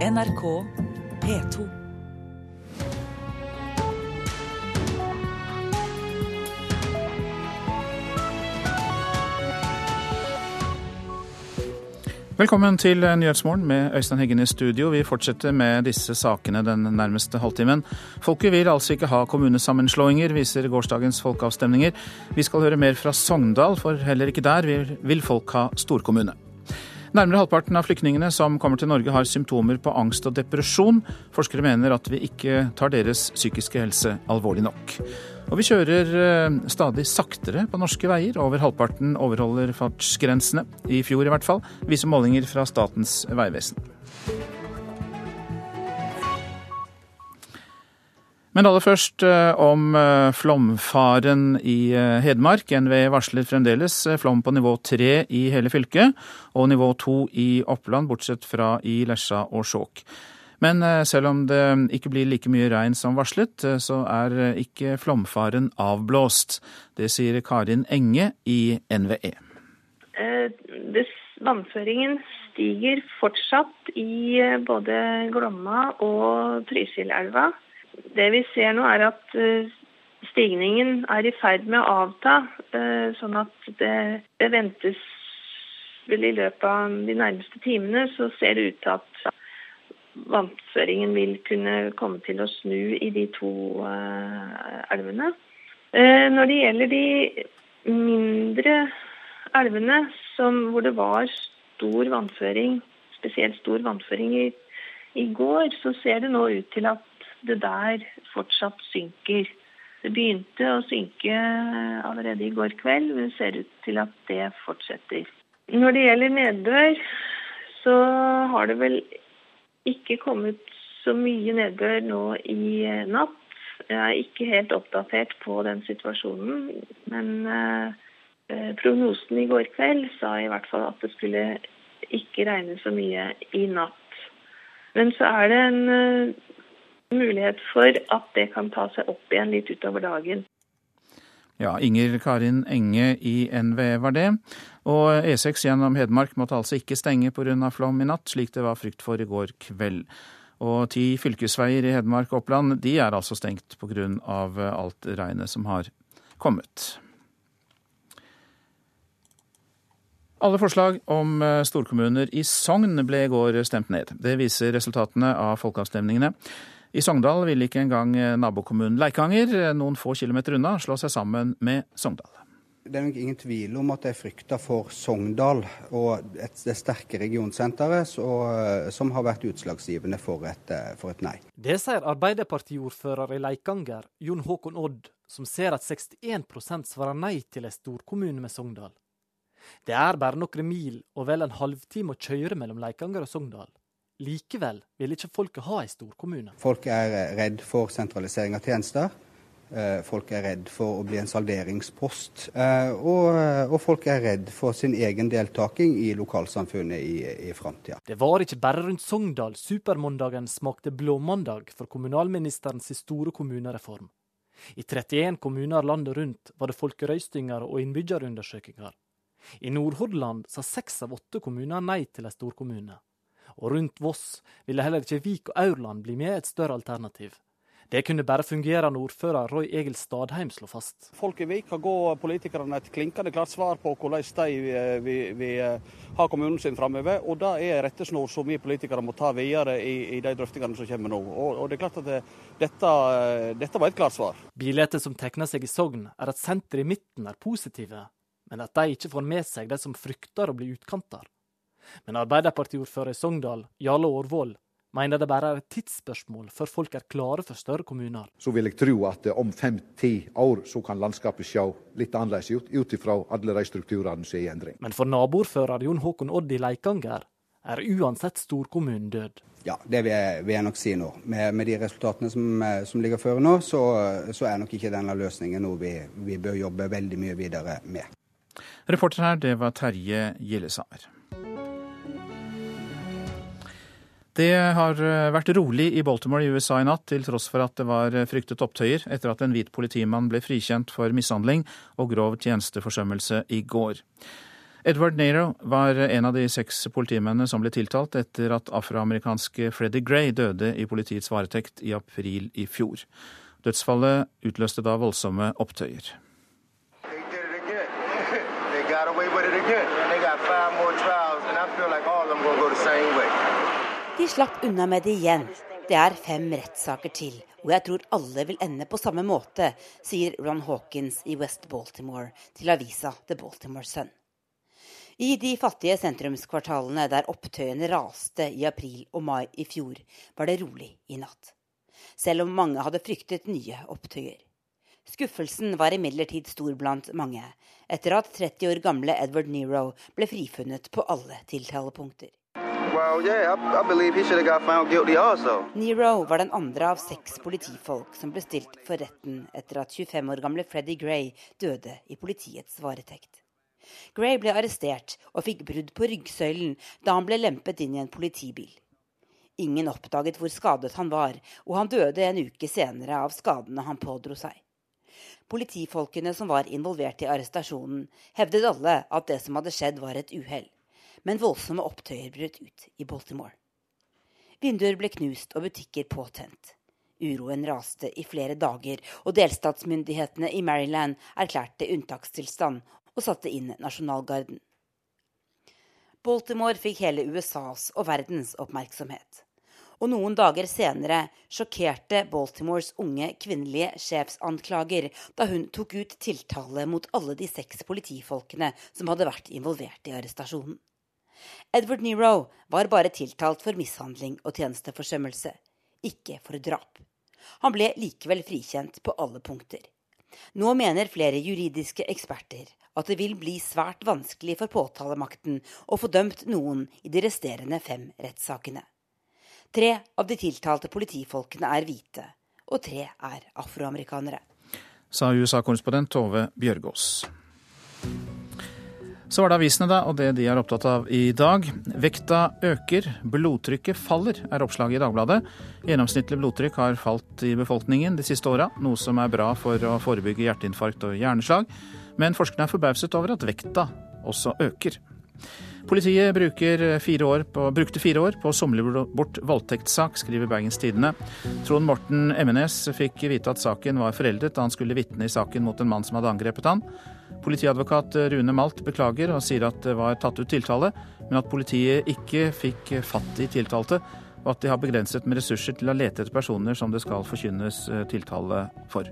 NRK P2. Velkommen til Nyhetsmorgen med Øystein Heggen i studio. Vi fortsetter med disse sakene den nærmeste halvtimen. Folket vil altså ikke ha kommunesammenslåinger, viser gårsdagens folkeavstemninger. Vi skal høre mer fra Sogndal, for heller ikke der vil folk ha storkommune. Nærmere halvparten av flyktningene som kommer til Norge har symptomer på angst og depresjon. Forskere mener at vi ikke tar deres psykiske helse alvorlig nok. Og vi kjører eh, stadig saktere på norske veier. Over halvparten overholder fartsgrensene. I fjor i hvert fall, viser målinger fra Statens vegvesen. Men aller først eh, om eh, flomfaren i Hedmark. NVE varsler fremdeles flom på nivå tre i hele fylket, og nivå to i Oppland, bortsett fra i Lesja og Skjåk. Men eh, selv om det ikke blir like mye regn som varslet, eh, så er eh, ikke flomfaren avblåst. Det sier Karin Enge i NVE. Vannføringen stiger fortsatt i både Glomma og Trysilelva. Det vi ser nå er at stigningen er i ferd med å avta, sånn at det, ventes vel i løpet av de nærmeste timene så ser det ut til at vannføringen vil kunne komme til å snu i de to uh, elvene. Når det gjelder de mindre elvene som, hvor det var stor vannføring, spesielt stor vannføring i, i, går, så ser det nå ut til at det der fortsatt synker. Det begynte å synke allerede i går kveld, men det ser ut til at det fortsetter. Når det gjelder nedbør, så har det vel ikke kommet så mye nedbør nå i eh, natt. Jeg er ikke helt oppdatert på den situasjonen, men eh, eh, prognosen i går kveld sa i hvert fall at det skulle ikke regne så mye i natt. Men så er det en uh, mulighet for at det kan ta seg opp igjen litt utover dagen. Ja, Inger Karin Enge i NVE var det. Og E6 gjennom Hedmark måtte altså ikke stenge pga. flom i natt, slik det var frykt for i går kveld. Og ti fylkesveier i Hedmark og Oppland de er altså stengt pga. alt regnet som har kommet. Alle forslag om eh, storkommuner i Sogn ble i går stemt ned. Det viser resultatene av folkeavstemningene. I Sogndal ville ikke engang eh, nabokommunen Leikanger, eh, noen få kilometer unna, slå seg sammen med Sogndal. Det er nok ingen tvil om at jeg frykter for Sogndal og et, det sterke regionsenteret eh, som har vært utslagsgivende for et, for et nei. Det sier Arbeiderpartiordfører i Leikanger, Jon Håkon Odd, som ser at 61% svarer nei til en storkommune med Sogndal. Det er bare noen mil og vel en halvtime å kjøre mellom Leikanger og Sogndal. Likevel vil ikke folket ha en storkommune. Folk er redd for sentralisering av tjenester. Eh, folk er redd for å bli en salderingspost. Eh, og, og folk er redd for sin egen deltaking i lokalsamfunnet i, i framtida. Det var ikke bare rundt Sogndal supermandagen smakte blåmandag for kommunalministerens store kommunereform. I 31 kommuner landet rundt var det folkerøystinger og innbyggerundersøkelser. I Nordhordland sa seks av åtte kommuner nei til en storkommune og rundt Voss ville heller ikke Vik og Aurland bli med et større alternativ. Det kunne bare fungerende ordfører Roy Egil Stadheim slå fast. Folk i Vik har gått politikerne et klinkende klart svar på hvordan de vil, vil, eh, ha kommunen sin framover. Og det er rettesnor som vi politikere må ta videre i, i de drøftingene som kommer nå. Og, og det er klart at det, dette, eh, dette, var et klart svar. Bildet som tegner seg i Sogn, er at senteret i midten er positive, men at de ikke får med seg de som frykter å bli utkanter. Men Arbeiderpartiordfører i Sogndal, Jarle Aarvold, mener det bare er et tidsspørsmål før folk er klare for større kommuner. Så vil jeg tro at om fem-ti år så kan landskapet se litt annerledes ut, ut ifra alle de strukturene som er i endring. Men for naboordfører Jon Håkon Odd i Leikanger er uansett storkommunen død. Ja, det vil jeg, vil jeg nok si nå. Med, med de resultatene som, som, ligger føre nå, så, så, er nok ikke denne løsningen noe vi, vi bør jobbe veldig mye videre med. Reporter her, det var Terje Gillesamer. Det har eh, vært rolig i Baltimore i USA i natt, til tross for at det var eh, fryktet opptøyer etter at en hvit politimann ble frikjent for mishandling og grov tjenesteforsømmelse i går. Edward Nero var en av de seks politimennene som ble tiltalt etter at afroamerikanske Freddie Gray døde i politiets varetekt i april i fjor. Dødsfallet utløste da voldsomme opptøyer. De slapp unna med det igjen. Det er fem rettssaker til, og jeg tror alle vil ende på samme måte, sier Ron Hawkins i West Baltimore til avisa The Baltimore Sun. I de fattige sentrumskvartalene der opptøyene raste i april og mai i fjor, var det rolig i natt. Selv om mange hadde fryktet nye opptøyer. Skuffelsen var imidlertid stor blant mange, etter at 30 år gamle Edward Nero ble frifunnet på alle tiltalepunkter. Nero var den andre av seks politifolk som ble stilt for retten etter at 25 år gamle Freddie Gray døde i politiets varetekt. Gray ble arrestert og fikk brudd på ryggsøylen da han ble lempet inn i en politibil. Ingen oppdaget hvor skadet han var, og han døde en uke senere av skadene han pådro seg. Politifolkene som var involvert i arrestasjonen, hevdet alle at det som hadde skjedd, var et uhell. Men voldsomme opptøyer brøt ut i Baltimore. Vinduer ble knust og butikker påtent. Uroen raste i flere dager, og delstatsmyndighetene i Maryland erklærte unntakstilstand og satte inn nasjonalgarden. Baltimore fikk hele USAs og verdens oppmerksomhet. Og noen dager senere sjokkerte Baltimores unge kvinnelige sjefsanklager da hun tok ut tiltale mot alle de seks politifolkene som hadde vært involvert i arrestasjonen. Edward Nero var bare tiltalt for mishandling og tjenesteforsømmelse, ikke for drap. Han ble likevel frikjent på alle punkter. Nå mener flere juridiske eksperter at det vil bli svært vanskelig for påtalemakten å få dømt noen i de resterende fem rettssakene. Tre av de tiltalte politifolkene er hvite, og tre er afroamerikanere. Sa USA-korrespondent Tove Bjørgaas. Så var det avisene, da, og det de er opptatt av i dag. Vekta øker, blodtrykket faller, er oppslaget i Dagbladet. Gjennomsnittlig blodtrykk har falt i befolkningen de siste åra, noe som er bra for å forebygge hjerteinfarkt og hjerneslag. Men forskerne er forbauset over at vekta også øker. Politiet fire på, brukte fire år på å somle bort voldtektssak, skriver Bergens Tidende. Trond Morten Emmenes fikk vite at saken var foreldet da han skulle vitne i saken mot en mann som hadde angrepet han. Politiadvokat Rune Malt beklager og sier at det var tatt ut tiltale, men at politiet ikke fikk fatt i tiltalte, og at de har begrenset med ressurser til å lete etter personer som det skal forkynnes eh, tiltale for.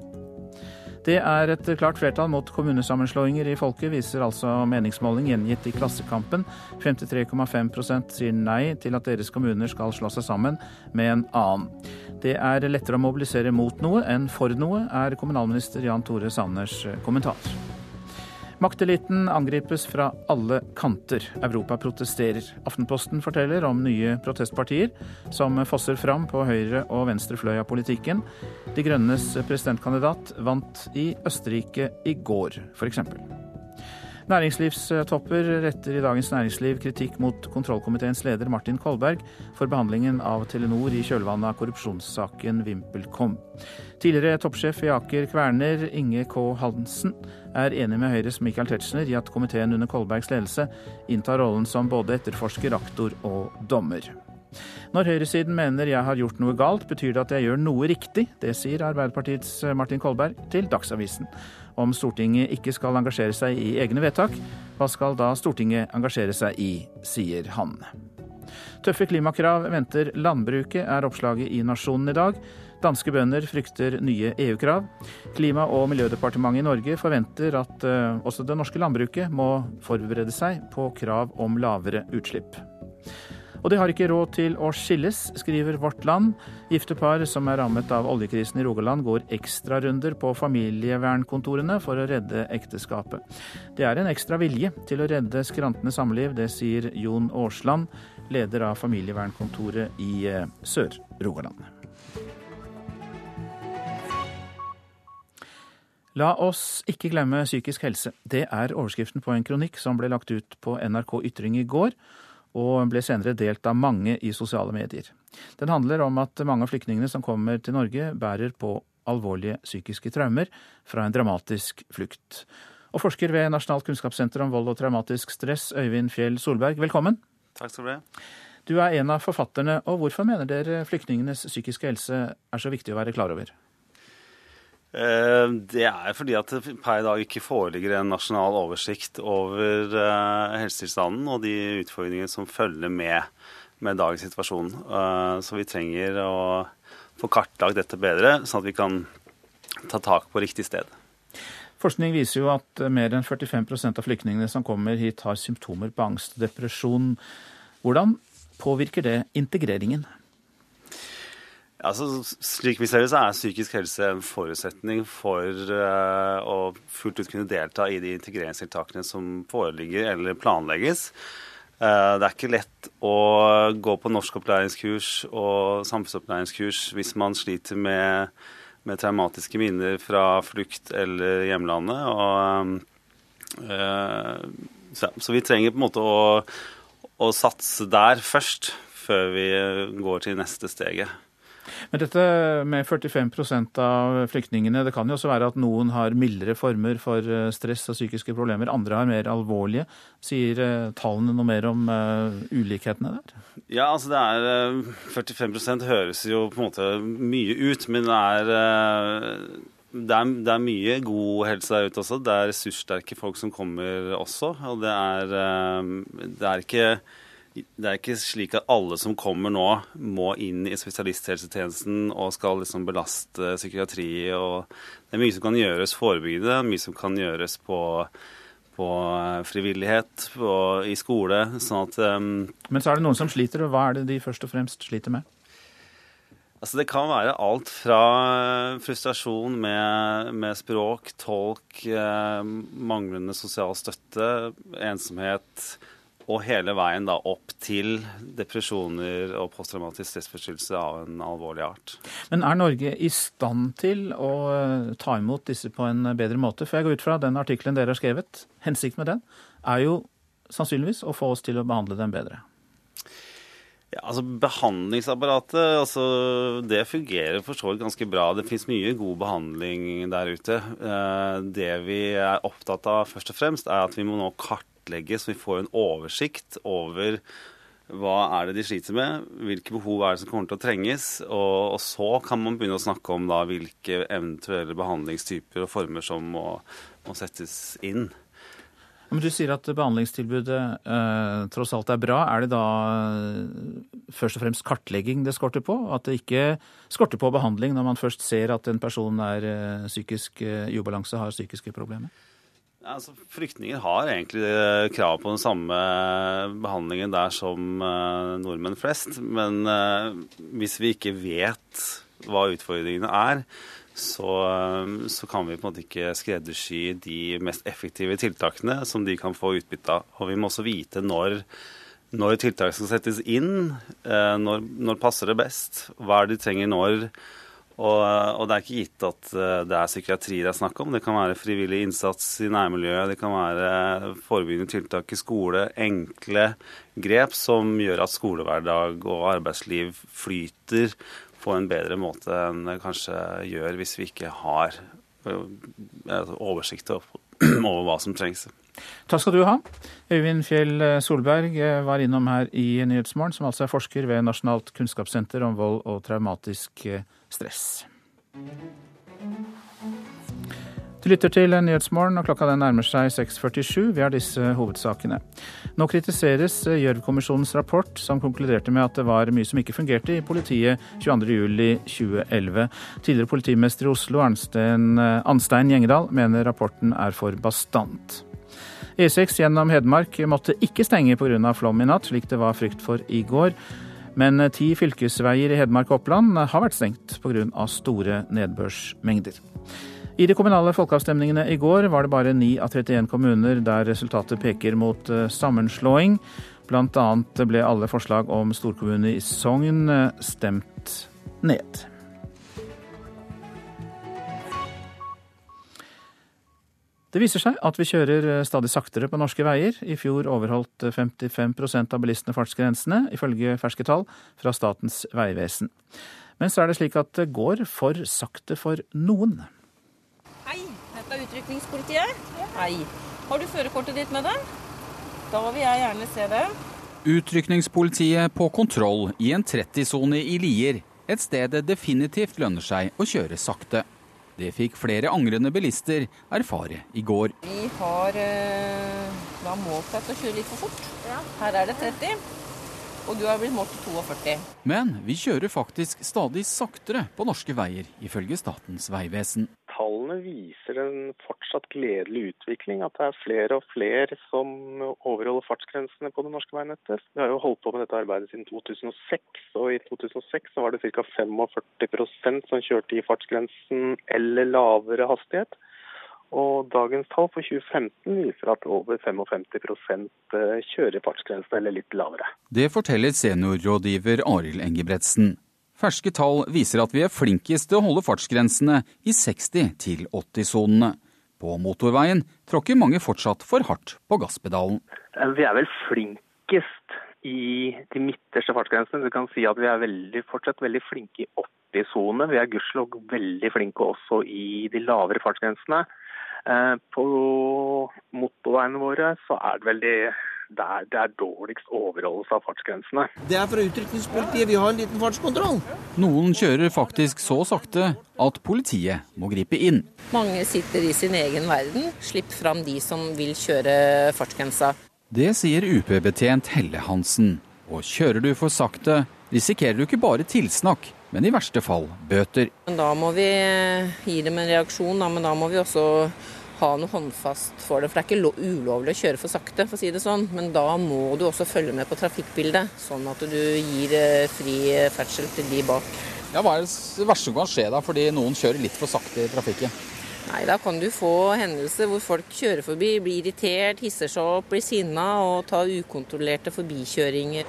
Det er et klart flertall mot kommunesammenslåinger i folket, viser altså meningsmåling gjengitt i Klassekampen. 53,5% sier nei til at deres kommuner skal slå seg sammen med en annen. Det er lettere å mobilisere mot noe enn for noe, er kommunalminister Jan Tore Sanners kommentar. Makteliten angripes fra alle kanter. Europa protesterer. Aftenposten forteller om nye protestpartier som fosser fram på høyre og venstre fløy av politikken. De Grønnes presidentkandidat vant i Østerrike i går, f.eks. Næringslivstopper retter i Dagens Næringsliv kritikk mot kontrollkomiteens leder Martin Kolberg for behandlingen av Telenor i kjølvannet av korrupsjonssaken VimpelCom. Tidligere toppsjef i Aker Kværner, Inge K. Hansen, er enig med Høyres Michael Tetzschner i at komiteen under Kolbergs ledelse inntar rollen som både etterforsker, aktor og dommer. Når høyresiden mener jeg har gjort noe galt, betyr det at jeg gjør noe riktig. Det sier Arbeiderpartiets Martin Kolberg til Dagsavisen. Om Stortinget ikke skal engasjere seg i egne vedtak, hva skal da Stortinget engasjere seg i, sier han. Tøffe klimakrav venter landbruket, er oppslaget i Nasjonen i dag. Danske bønder frykter nye EU-krav. Klima- og miljødepartementet i Norge forventer at uh, også det norske landbruket må forberede seg på krav om lavere utslipp. Og de har ikke råd til å skilles, skriver Vårt Land. Gifte par som er rammet av oljekrisen i Rogaland, går ekstrarunder på familievernkontorene for å redde ekteskapet. Det er en ekstra vilje til å redde skrantende samliv, det sier Jon Aasland, leder av familievernkontoret i eh, Sør-Rogaland. La oss ikke glemme psykisk helse. Det er overskriften på en kronikk som ble lagt ut på NRK Ytring i går og ble senere delt av mange i sosiale medier. Den handler om at mange av flyktningene som kommer til Norge, bærer på alvorlige psykiske traumer fra en dramatisk flukt. Og forsker ved Nasjonalt kunnskapssenter om vold og traumatisk stress, Øyvind Fjell Solberg, velkommen. Takk skal du ha. Du er en av forfatterne, og hvorfor mener dere flyktningenes psykiske helse er så viktig å være klar over? Eh, det er fordi at det per i dag ikke foreligger en nasjonal oversikt over eh, helsetilstanden og de utfordringene som følger med, med dagens situasjon. Eh, så vi trenger å få kartlagt dette bedre, sånn at vi kan ta tak på riktig sted. Forskning viser jo at mer enn 45% av flyktningene som kommer hit, har symptomer på angst og depresjon. Hvordan påvirker det integreringen? Altså, slik vi ser det, så er psykisk helse en forutsetning for uh, å fullt ut kunne delta i de integreringstiltakene som foreligger eller planlegges. Uh, det er ikke lett å gå på norskopplæringskurs og samfunnsopplæringskurs hvis man sliter med, med traumatiske minner fra flukt eller hjemlandet. Og, uh, så, så, vi trenger på en måte å, å satse der først, før vi går til neste steget. Men dette med 45% av flyktningene, det kan jo også være at noen har mildere former for eh, stress og psykiske problemer, andre har mer alvorlige. Sier eh, tallene noe mer om uh, ulikhetene der? Ja, altså det er 45% høres jo på en måte mye ut, men det er det er, det er, mye god helse der ute også. Det er ressurssterke folk som kommer også. Og det er, det er ikke det er ikke slik at alle som kommer nå, må inn i spesialisthelsetjenesten og skal liksom belaste psykiatri. og Det er mye som kan gjøres forebyggende, mye som kan gjøres på, på frivillighet og i skole. sånn at... Um, Men så er det noen som sliter, og hva er det de først og fremst sliter med? Altså Det kan være alt fra frustrasjon med, med språk, tolk, eh, manglende sosial støtte, ensomhet, og hele veien da opp til depresjoner og posttraumatisk stressforstyrrelse av en alvorlig art. Men er Norge i stand til å eh, ta imot disse på en bedre måte? For jeg går ut fra den artikkelen dere har skrevet, hensikten med den er jo sannsynligvis å få oss til å behandle dem bedre. Ja, altså Behandlingsapparatet altså, det fungerer for så vidt ganske bra. Det fins mye god behandling der ute. Eh, det vi er opptatt av først og fremst, er at vi må nå kart kartlegge, så vi får en oversikt over hva er det de sliter med, hvilke behov er det som kommer til å trenges, og, og så kan man begynne å snakke om da hvilke eventuelle behandlingstyper og former som må, må settes inn. Men Du sier at behandlingstilbudet eh, tross alt er bra. Er det da eh, først og fremst kartlegging det skorter på? At det ikke skorter på behandling når man først ser at en person er eh, psykisk eh, i ubalanse, har psykiske problemer? Altså, Flyktninger har egentlig eh, krav på den samme behandlingen der som uh, nordmenn flest. Men uh, hvis vi ikke vet hva utfordringene er, så, så, kan vi på en måte ikke skreddersy de mest effektive tiltakene som de kan få utbytte av. Og vi må også vite når, når tiltak skal settes inn, når, når passer det best, hva er det de trenger når og, og, det er ikke gitt at eh, det er psykiatri det er snakk om. Det kan være frivillig innsats i nærmiljøet, det kan være forebyggende tiltak i skole. Enkle grep som gjør at skolehverdag og arbeidsliv flyter på en bedre måte enn det kanskje gjør hvis vi ikke har eh, oversikt over hva som trengs. Takk skal du ha. Øyvind Fjell Solberg var innom her i Nyhetsmorgen, som altså er forsker ved Nasjonalt kunnskapssenter om vold og traumatisk stress. Du lytter til Nyhetsmorgen, og klokka den nærmer seg 6.47. Vi har disse hovedsakene. Nå kritiseres Gjørv-kommisjonens rapport, som konkluderte med at det var mye som ikke fungerte i politiet 22.07.2011. Tidligere politimester i Oslo, Arnstein, Anstein Gjengedal, mener rapporten er for bastant. E6 gjennom Hedmark måtte ikke stenge pga. flom i natt, slik det var frykt for i går. Men ti fylkesveier i Hedmark og Oppland har vært stengt pga. store nedbørsmengder. I de kommunale folkeavstemningene i går var det bare 9 av 31 kommuner der resultatet peker mot eh, sammenslåing. Blant annet ble alle forslag om storkommune i Sogn eh, stemt ned. Det viser seg at vi kjører eh, stadig saktere på norske veier. I fjor overholdt 55 eh, av bilistene fartsgrensene, ifølge ferske tall fra Statens vegvesen. Men så er det slik at det går for sakte for noen. Hei, dette er utrykningspolitiet? Hei. Har du førerkortet ditt med deg? Da vil jeg gjerne se det. Utrykningspolitiet på kontroll i en 30-sone i Lier. Et sted det definitivt lønner seg å kjøre sakte. Det fikk flere angrende bilister erfare i går. Vi har eh, da målt deg å kjøre litt for fort. Her er det 30, og du har blitt målt til 42. Men vi kjører faktisk stadig saktere på norske veier, ifølge Statens vegvesen tallene viser en fortsatt gledelig utvikling. At det er flere og flere som overholder fartsgrensene på det norske veinettet. Vi har jo holdt på med dette arbeidet siden 2006, og i 2006 så var det ca. 45% som kjørte i fartsgrensen eller lavere hastighet. Og dagens tall for 2015 viser at over 55 eh, kjører fartsgrensen eller litt lavere. Det forteller seniorrådgiver Arild Engebretsen. Ferske tall viser at vi er flinkest til å holde fartsgrensene i 60 80-sonene. På motorveien tråkker mange fortsatt for hardt på gasspedalen. Eh, vi er vel flinkest i de midterste fartsgrensene. Du kan si at vi er veldig, fortsatt veldig flinke i 80-sone. Vi er gudskjelov veldig flinke også i de lavere fartsgrensene. Eh, på motorveiene våre så er det veldig der det er dårligst overholdelse av fartsgrensene. Det er fra utrykningspolitiet. Vi har en liten fartskontroll. Noen kjører faktisk så sakte at politiet må gripe inn. Mange sitter i sin egen verden. Slipp fram de som vil kjøre fartsgrensa. Det sier UP-betjent Helle Hansen. Og kjører du for sakte, risikerer du ikke bare tilsnakk, men i verste fall bøter. Da må vi gi dem en reaksjon, men da må vi også ha noe håndfast for det. For det er ikke ulovlig å kjøre for sakte, for å si det sånn. Men da må du også følge med på trafikkbildet, sånn at du gir eh, fri ferdsel til de bak. Ja, Hva er det verste som kan skje da, fordi noen kjører litt for sakte i trafikken? Nei, Da kan du få hendelser hvor folk kjører forbi, blir irritert, hisser seg opp, blir sinna og tar ukontrollerte forbikjøringer.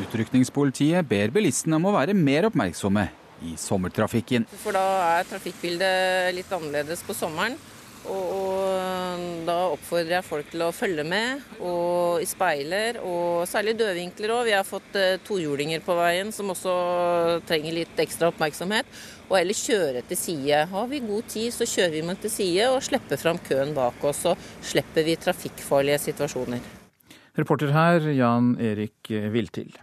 Utrykningspolitiet ber bilistene om å være mer oppmerksomme i sommertrafikken. For da er trafikkbildet litt annerledes på sommeren. Og, og, da oppfordrer jeg folk til å følge med, og i speiler, og særlig dødvinkler òg. Vi har fått eh, tohjulinger på veien som også trenger litt ekstra oppmerksomhet. Og ellers kjøre til side. Har vi god tid, så kjører vi med til side og slipper fram køen bak oss. Så slipper vi trafikkfarlige situasjoner. Reporter her, Jan Erik Viltil.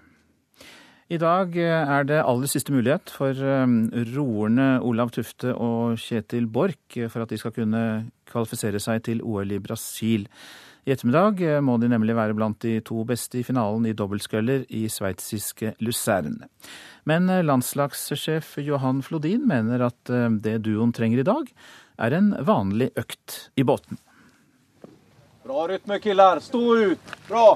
I dag eh, er det aller siste mulighet for eh, roerne Olav Tufte og Kjetil Borch eh, for at de skal kunne kvalifisere seg til OL i Brasil. I ettermiddag må de nemlig være blant de to beste i finalen i dobbeltsculler i sveitsiske Lucerne. Men landslagssjef Johan Flodin mener at det duoen trenger i dag, er en vanlig økt i båten. Bra rytme, killer. Stå ut. Bra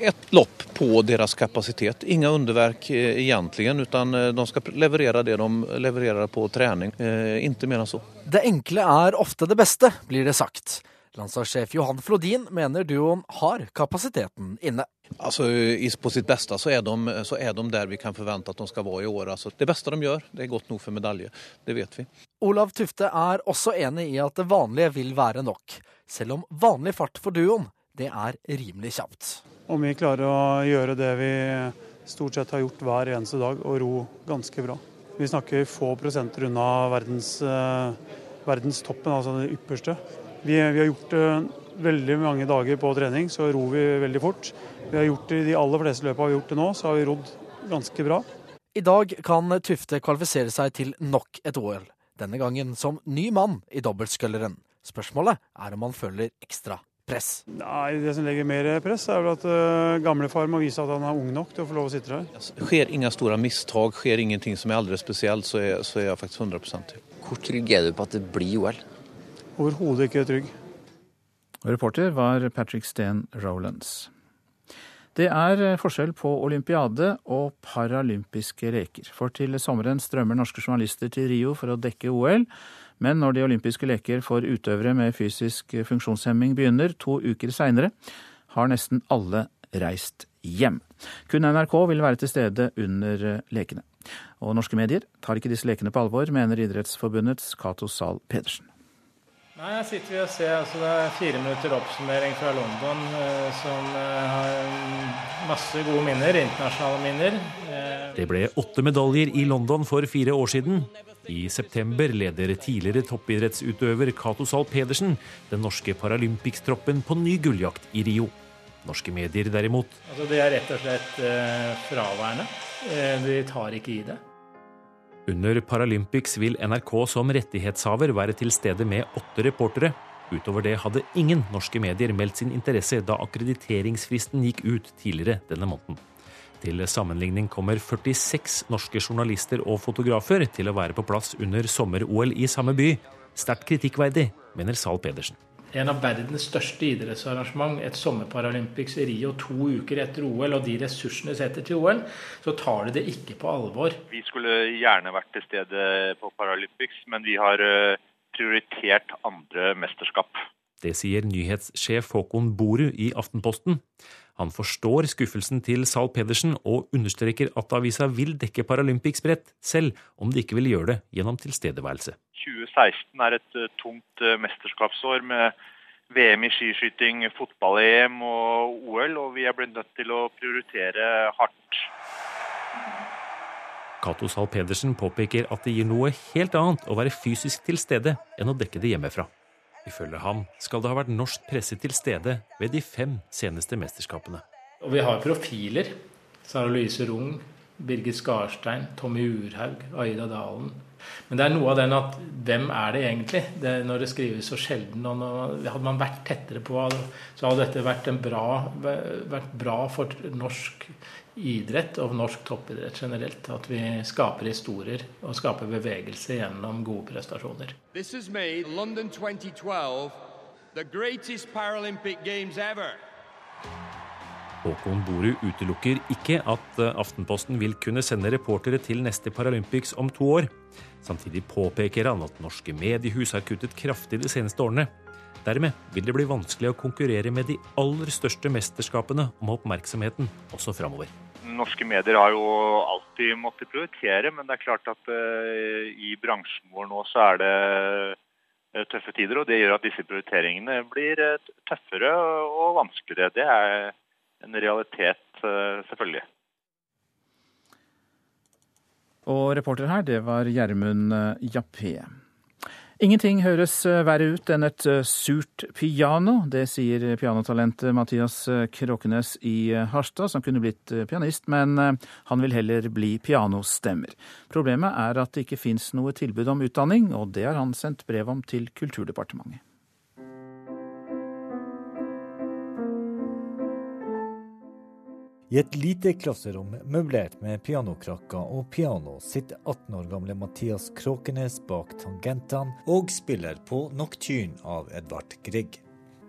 ett lopp på deres kapasitet. Inga underverk egentligen, egentlig, utan eh, de skal leverere det de levererer på trening. Eh, ikke mer enn så. Det enkle er ofte det beste, blir det sagt. Landslagssjef Johan Flodin mener duoen har kapasiteten inne. Altså, På sitt beste så er, de, så er de der vi kan forvente at de skal være i år. Altså, det beste de gjør, det er godt nok for medalje. Det vet vi. Olav Tufte er også enig i at det vanlige vil være nok. Selv om vanlig fart for duoen, det er rimelig kjapt. Om vi klarer å gjøre det vi stort sett har gjort hver eneste dag, og ro ganske bra. Vi snakker få prosenter unna verdens, eh, verdenstoppen, altså det ypperste. Vi, vi, har gjort det veldig mange dager på trening, så ror vi veldig fort. Vi har gjort det I de aller fleste løpene vi har gjort det nå, så har vi rodd ganske bra. I dag kan Tufte kvalifisere seg til nok et OL. Denne gangen som ny mann i dobbeltsculleren. Spørsmålet er om han føler ekstra press? Nei, Det som legger mer press, er vel at uh, gamlefar må vise at han er ung nok til å få lov å sitte der. Det skjer ingen store mistak, skjer ingenting som er aldri spesielt, så er, så er jeg faktisk 100 til. Hvor trygg er du på at det blir OL? Overhodet ikke trygg. Reporter var Patrick Steen Rolands. Det er eh, forskjell på olympiade og paralympiske leker. For til sommeren strømmer norske journalister til Rio for å dekke OL. Men når de olympiske leker for utøvere med fysisk funksjonshemming begynner to uker seinere, har nesten alle reist hjem. Kun NRK vil være til stede under lekene. Og norske medier tar ikke disse lekene på alvor, mener Idrettsforbundets Cato Zahl Pedersen. Nei, Her sitter vi og ser altså det er fire minutter oppsummering fra London, eh, som eh, har masse gode minner, internasjonale minner. Eh, det ble åtte medaljer i London for fire år siden. I september leder tidligere toppidrettsutøver Cato Zahl Pedersen den norske Paralympics-troppen på ny gulljakt i Rio. Norske medier derimot altså Det er rett og slett eh, fraværende. De tar ikke i det. Under Paralympics vil NRK som rettighetshaver være til stede med åtte reportere. Utover det hadde ingen norske medier meldt sin interesse da akkrediteringsfristen gikk ut tidligere denne måneden. Til sammenligning kommer 46 norske journalister og fotografer til å være på plass under sommer-OL i samme by. Sterkt kritikkverdig, mener Zahl Pedersen en av verdens største idrettsarrangement, et sommerparalympics i Rio to uker etter OL, og de ressursene setter til OL, så tar de det ikke på alvor. Vi skulle gjerne vært til stede på Paralympics, men vi har eh, prioritert andre mesterskap. Det sier nyhetssjef Håkon Boru i Aftenposten. Han forstår skuffelsen til Zahl Pedersen og understreker at avisa vil dekke Paralympics bredt, selv om de ikke vil gjøre det gjennom tilstedeværelse. 2016 er et eh, tungt eh, mesterskapsår med VM i skiskyting, fotball-EM og OL, og vi er blitt nødt til å prioritere hardt. Cato Zahl Pedersen påpeker at det gir noe helt annet å være fysisk til stede enn å dekke det hjemmefra. Ifølge ham skal det ha vært norsk presse til stede ved de fem seneste mesterskapene. Og vi har profiler. Sara Louise Rung, Birgit Skarstein, Tommy Urhaug, Aida Dalen. Men det er noe av den at hvem er det egentlig? Det, når det skrives så sjelden. og når, Hadde man vært tettere på, så hadde dette vært, bra, vært bra for norsk idrett og norsk toppidrett generelt. At vi skaper historier og skaper bevegelse gjennom gode prestasjoner. This has made London 2012 the greatest Paralympic Games ever. Håkon Boru utelukker ikke at eh, Aftenposten vil kunne sende reportere til neste Paralympics om to år. Samtidig påpeker han at norske mediehus har kuttet kraftig de seneste årene. Dermed vil det bli vanskelig å konkurrere med de aller største mesterskapene om oppmerksomheten også framover norske medier har jo alltid måttet prioritere, men det er klart at uh, i bransjen vår nå så er det uh, tøffe tider. Og det gjør at disse prioriteringene blir tøffere og vanskeligere. Det er en realitet, selvfølgelig. Og reporter her, det var Gjermund Jappé. Ingenting høres eh, verre ut enn et eh, surt piano. Det sier pianotalentet Mathias eh, Kråkenes i Harstad, som kunne blitt pianist, men han vil heller bli pianostemmer. Problemet er at det ikke fins noe tilbud om utdanning, og det har han sendt brev om til Kulturdepartementet. I et lite klasserom møblert med pianokrakker og piano sitter 18 år gamle Mathias Kråkenes bak tangentene og spiller på Nocturne av Edvard Grieg.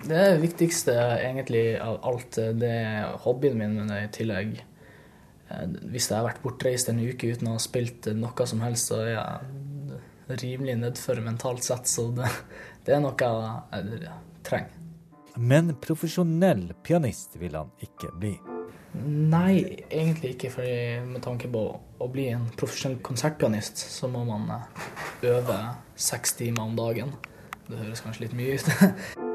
Det viktigste egentlig av alt. Det er hobbyen min, men i tillegg eh, Hvis jeg har vært bortreist en uke uten å ha spilt noe som helst, så er jeg rimelig nedfor mentalt sett. Så det, det er noe jeg trenger. Men profesjonell pianist vil han ikke bli. Nei, egentlig ikke. fordi med tanke på å bli en profesjonell konsertpianist, så må man eh, øve seks timer om dagen. Det høres kanskje litt mye ut.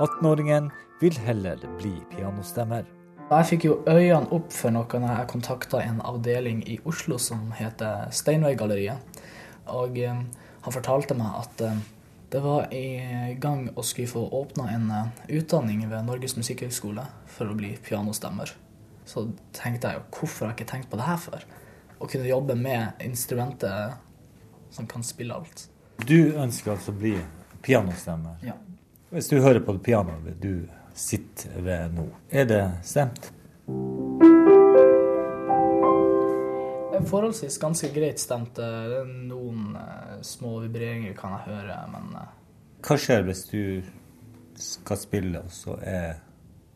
18-åringen vil heller bli pianostemmer. Jeg fikk jo øynene opp for noe når jeg kontakta en avdeling i Oslo som heter Steinveigalleriet. Og eh, han fortalte meg at eh, det var i gang å skulle få åpna en eh, utdanning ved Norges musikkhøgskole for å bli pianostemmer. Så tenkte jeg jo, hvorfor har jeg ikke tenkt på det her før? Å kunne jobbe med instrumentet som kan spille alt. Du ønsker altså å bli pianostemmer? Ja. Hvis du hører på det pianoet du sitter ved nå, er det stemt? Forholdsvis ganske greit stemt. Noen uh, små vibreringer kan jeg høre, men uh... Hva skjer hvis du skal spille, og så er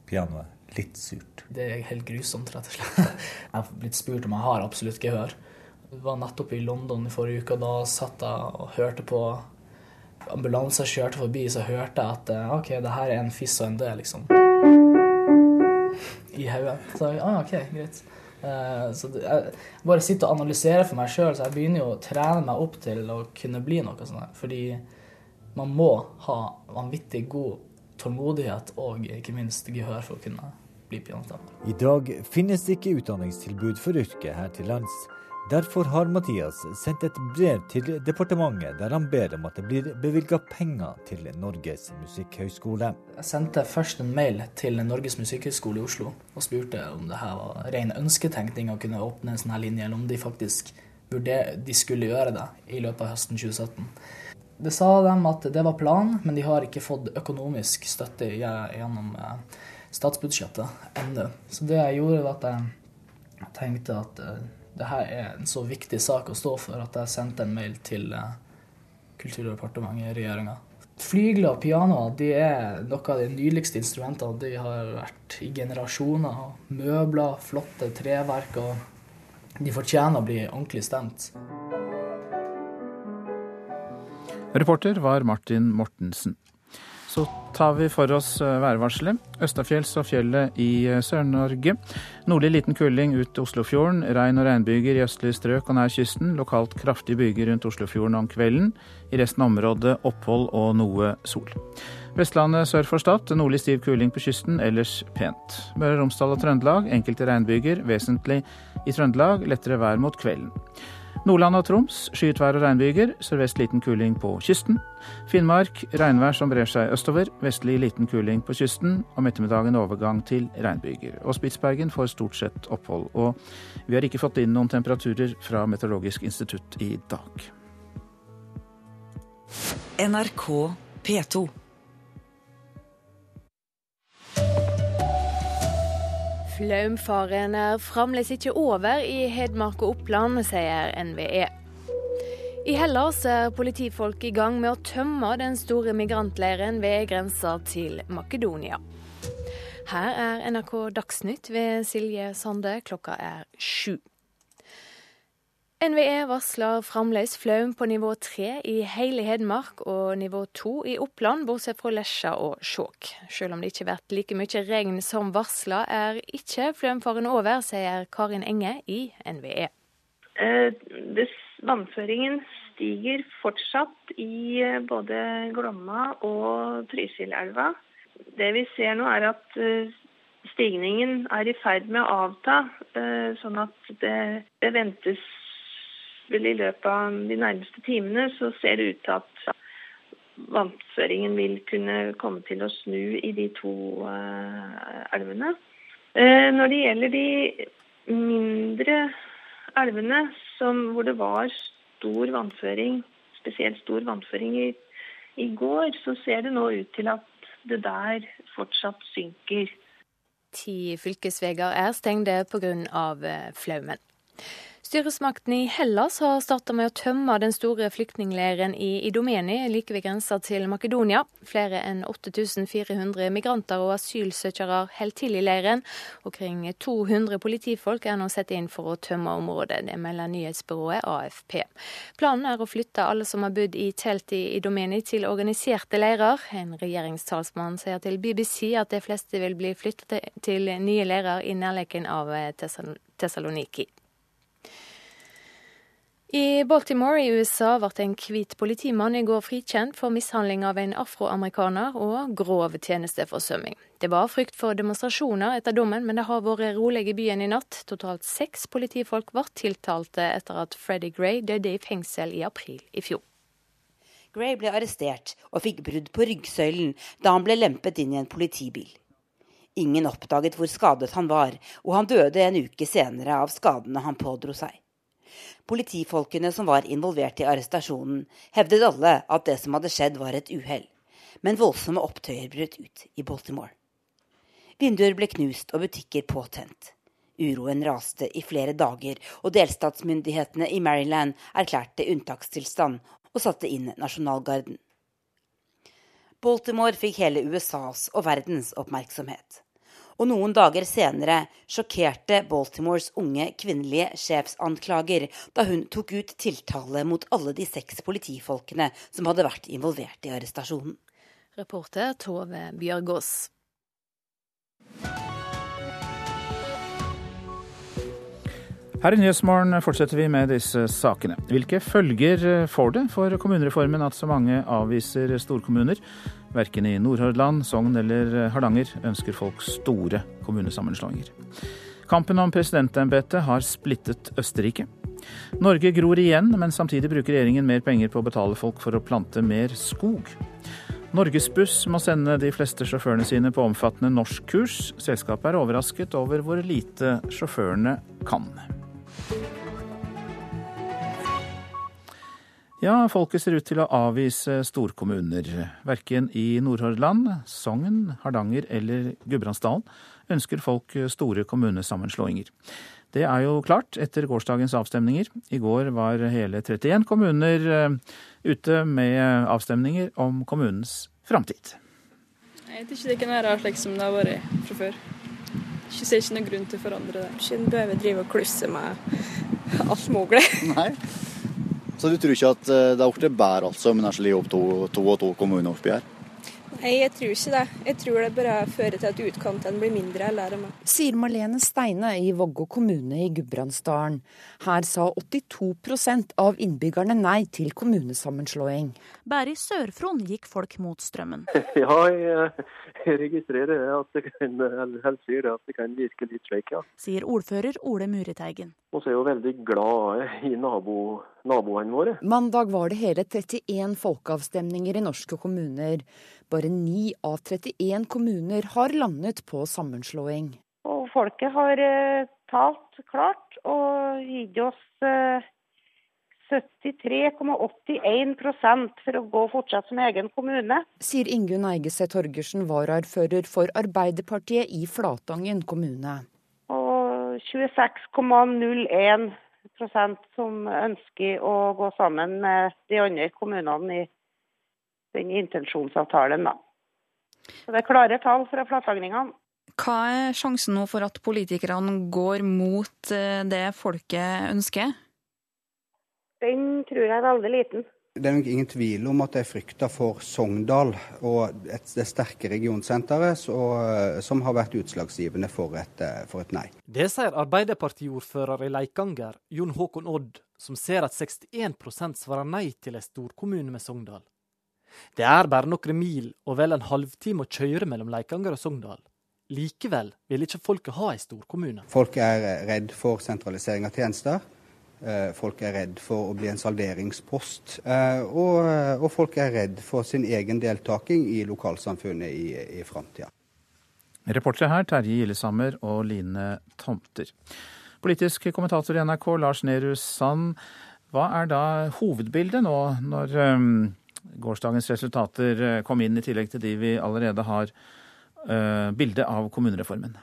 pianoet litt surt? Det er helt grusomt, rett og slett. jeg har blitt spurt om jeg har absolutt gehør. Jeg var nettopp i London i forrige uke, og da satt jeg og hørte på ambulanser kjørte forbi, så hørte jeg at eh, OK, det her er en fiss og en død, liksom. I hodet. Så ja, OK, greit. Eh, så jeg bare sitter og analyserer for meg sjøl, så jeg begynner jo å trene meg opp til å kunne bli noe sånt. Fordi man må ha vanvittig god tålmodighet og ikke minst gehør for å kunne bli pianist. I dag finnes det ikke utdanningstilbud for yrket her til lands. Derfor har Mathias sendt et brev til departementet der han ber om at det blir bevilga penger til Norges musikkhøgskole. Jeg sendte først en mail til Norges musikkhøgskole i Oslo og spurte om det her var ren ønsketenkning å kunne åpne en sånn her linje, eller om de faktisk vurder, de skulle gjøre det i løpet av høsten 2017. Det sa dem at det var planen, men de har ikke fått økonomisk støtte gjennom eh, statsbudsjettet ennå. Så det jeg gjorde, var at jeg tenkte at eh, det her er en så viktig sak å stå for at jeg sendte en mail til eh, Kulturdepartementet i regjeringa. Flygler og pianoer er noe av de nydeligste instrumentene. De har vært i generasjoner. Møbler, flotte treverk. og De fortjener å bli ordentlig stemt. Reporter var Martin Mortensen. Så tar vi for oss eh, værvarselet. Østafjells og fjellet i eh, Sør-Norge. Nordlig liten kuling ut Oslofjorden. Regn og regnbyger i østlige strøk og nær kysten. Lokalt kraftige byger rundt Oslofjorden om kvelden. I resten av området opphold og noe sol. Vestlandet sør for Stad nordlig stiv kuling på kysten, ellers pent. Møre og Romsdal og Trøndelag enkelte regnbyger, vesentlig i Trøndelag. Lettere vær mot kvelden. Nordland og Troms skyet og regnbyger. Sørvest liten kuling på kysten. Finnmark regnvær som brer seg østover. Vestlig liten kuling på kysten. Om ettermiddagen overgang til regnbyger. Og Spitsbergen får stort sett opphold. Og vi har ikke fått inn noen temperaturer fra Meteorologisk institutt i dag. NRK P2. Flaumfaren er fremdeles ikke over i Hedmark og Oppland, sier NVE. I Hellas er politifolk i gang med å tømme den store migrantleiren ved grensa til Makedonia. Her er NRK Dagsnytt ved Silje Sande. Klokka er sju. NVE varsler fremdeles flaum på nivå tre i hele Hedmark og nivå to i Oppland, bortsett fra Lesja og Skjåk. Selv om det ikke har vært like mye regn som varsla, er ikke flaumfaren over, sier Karin Enge i NVE. Eh, vannføringen stiger fortsatt i eh, både Glomma og Trysilelva. Det vi ser nå er at eh, stigningen er i ferd med å avta, sånn at det, det ventes vel i løpet av de nærmeste timene så ser det ut til at vannføringen vil kunne komme til å snu i de to uh, elvene. Uh, når det gjelder de mindre elvene som, hvor det var stor vannføring, spesielt stor vannføring i, i går, så ser det nå ut til at det der fortsatt synker. Ti fylkesveier er stengte pga. Eh, flaumen. Styresmaktene i Hellas har starta med å tømme den store flyktningleiren i Idomeni, like ved grensa til Makedonia. Flere enn 8400 migranter og asylsøkere holder til i leiren. Omkring 200 politifolk er nå satt inn for å tømme området. Det melder nyhetsbyrået AFP. Planen er å flytte alle som har bodd i telt i Idomeni til organiserte leirer. En regjeringstalsmann sier til BBC at de fleste vil bli flyttet til nye leirer i nærheten av Tessaloniki. I Baltimore i USA ble en hvit politimann i går frikjent for mishandling av en afroamerikaner og grov tjenesteforsømming. Det var frykt for demonstrasjoner etter dommen, men det har vært rolig i byen i natt. Totalt seks politifolk ble tiltalte etter at Freddie Gray døde i fengsel i april i fjor. Gray ble arrestert og fikk brudd på ryggsøylen da han ble lempet inn i en politibil. Ingen oppdaget hvor skadet han var, og han døde en uke senere av skadene han pådro seg. Politifolkene som var involvert i arrestasjonen, hevdet alle at det som hadde skjedd var et uhell. Men voldsomme opptøyer brøt ut i Baltimore. Vinduer ble knust og butikker påtent. Uroen raste i flere dager, og delstatsmyndighetene i Maryland erklærte unntakstilstand og satte inn nasjonalgarden. Baltimore fikk hele USAs og verdens oppmerksomhet og noen dager senere sjokkerte Baltimores unge kvinnelige sjefsanklager da hun tok ut tiltale mot alle de seks politifolkene som hadde vært involvert i arrestasjonen. Reporter Tove Bjørgaas. Her i Nyhetsmorgen fortsetter vi med disse sakene. Hvilke følger får det for kommunereformen at så mange avviser storkommuner? Verken i Nordhordland, Sogn eller Hardanger ønsker folk store kommunesammenslåinger. Kampen om presidentembetet har splittet Østerrike. Norge gror igjen, men samtidig bruker regjeringen mer penger på å betale folk for å plante mer skog. Norgesbuss må sende de fleste sjåførene sine på omfattende norskkurs. Selskapet er overrasket over hvor lite sjåførene kan. Ja, folket ser ut til å avvise storkommuner. Verken i Nordhordland, Sogn, Hardanger eller Gudbrandsdalen ønsker folk store kommunesammenslåinger. Det er jo klart etter gårsdagens avstemninger. I går var hele 31 kommuner eh, ute med avstemninger om kommunens framtid. Jeg vet ikke det kan være slik som det har vært fra før. Jeg ser ikke noen grunn til å forandre det. Ikke behøver drive og klusse med alt mulig. Nei. Så du tror ikke at eh, det er blitt bedre altså, men så slår opp to, to og to kommuner oppi her? Nei, jeg tror ikke det. Jeg tror det bare fører til at utkantene blir mindre. Eller Sier Marlene Steine i Vågå kommune i Gudbrandsdalen. Her sa 82% av innbyggerne nei til kommunesammenslåing. Bare i Sør-Fron gikk folk mot strømmen. Ja, jeg, jeg registrerer at det kan, eller sier at det kan virke litt slik, ja. Sier ordfører Ole Muriteigen. Vi er jo veldig glad i nabo, naboene våre. Mandag var det hele 31 folkeavstemninger i norske kommuner. Bare 9 av 31 kommuner har landet på sammenslåing. Og folket har uh, talt klart og gitt oss uh, 73,81% for å gå fortsatt som egen kommune. Sier Ingunn Eigese Torgersen, varaordfører for Arbeiderpartiet i Flatangen kommune. Og 26,01% som ønsker å gå sammen med de andre kommunene i den intensjonsavtalen. Da. Så Det er klare tall fra flatangningene. Hva er sjansen nå for at politikerne går mot eh, det folket ønsker? Den tror jeg er veldig liten. Det er jo ingen tvil om at det er frykta for Sogndal og et, det sterke regionsenteret som har vært utslagsgivende for et, for et nei. Det sier Arbeiderpartiordfører i Leikanger, Jon Håkon Odd, som ser at 61% svarer nei til en storkommune med Sogndal. Det er bare noen mil og vel en halvtime å kjøre mellom Leikanger og Sogndal. Likevel vil ikke folket ha en storkommune. Folk er redd for sentralisering av tjenester. Eh, folk er redd for å bli en salderingspost. Eh, og, og folk er redd for sin egen deltaking i lokalsamfunnet i, i framtida. Reportere her Terje Gillesammer og Line Tomter. Politisk kommentator i NRK Lars Nehru Sand, hva er da hovedbildet nå, når um, gårsdagens resultater kom inn, i tillegg til de vi allerede har, uh, bildet av kommunereformen?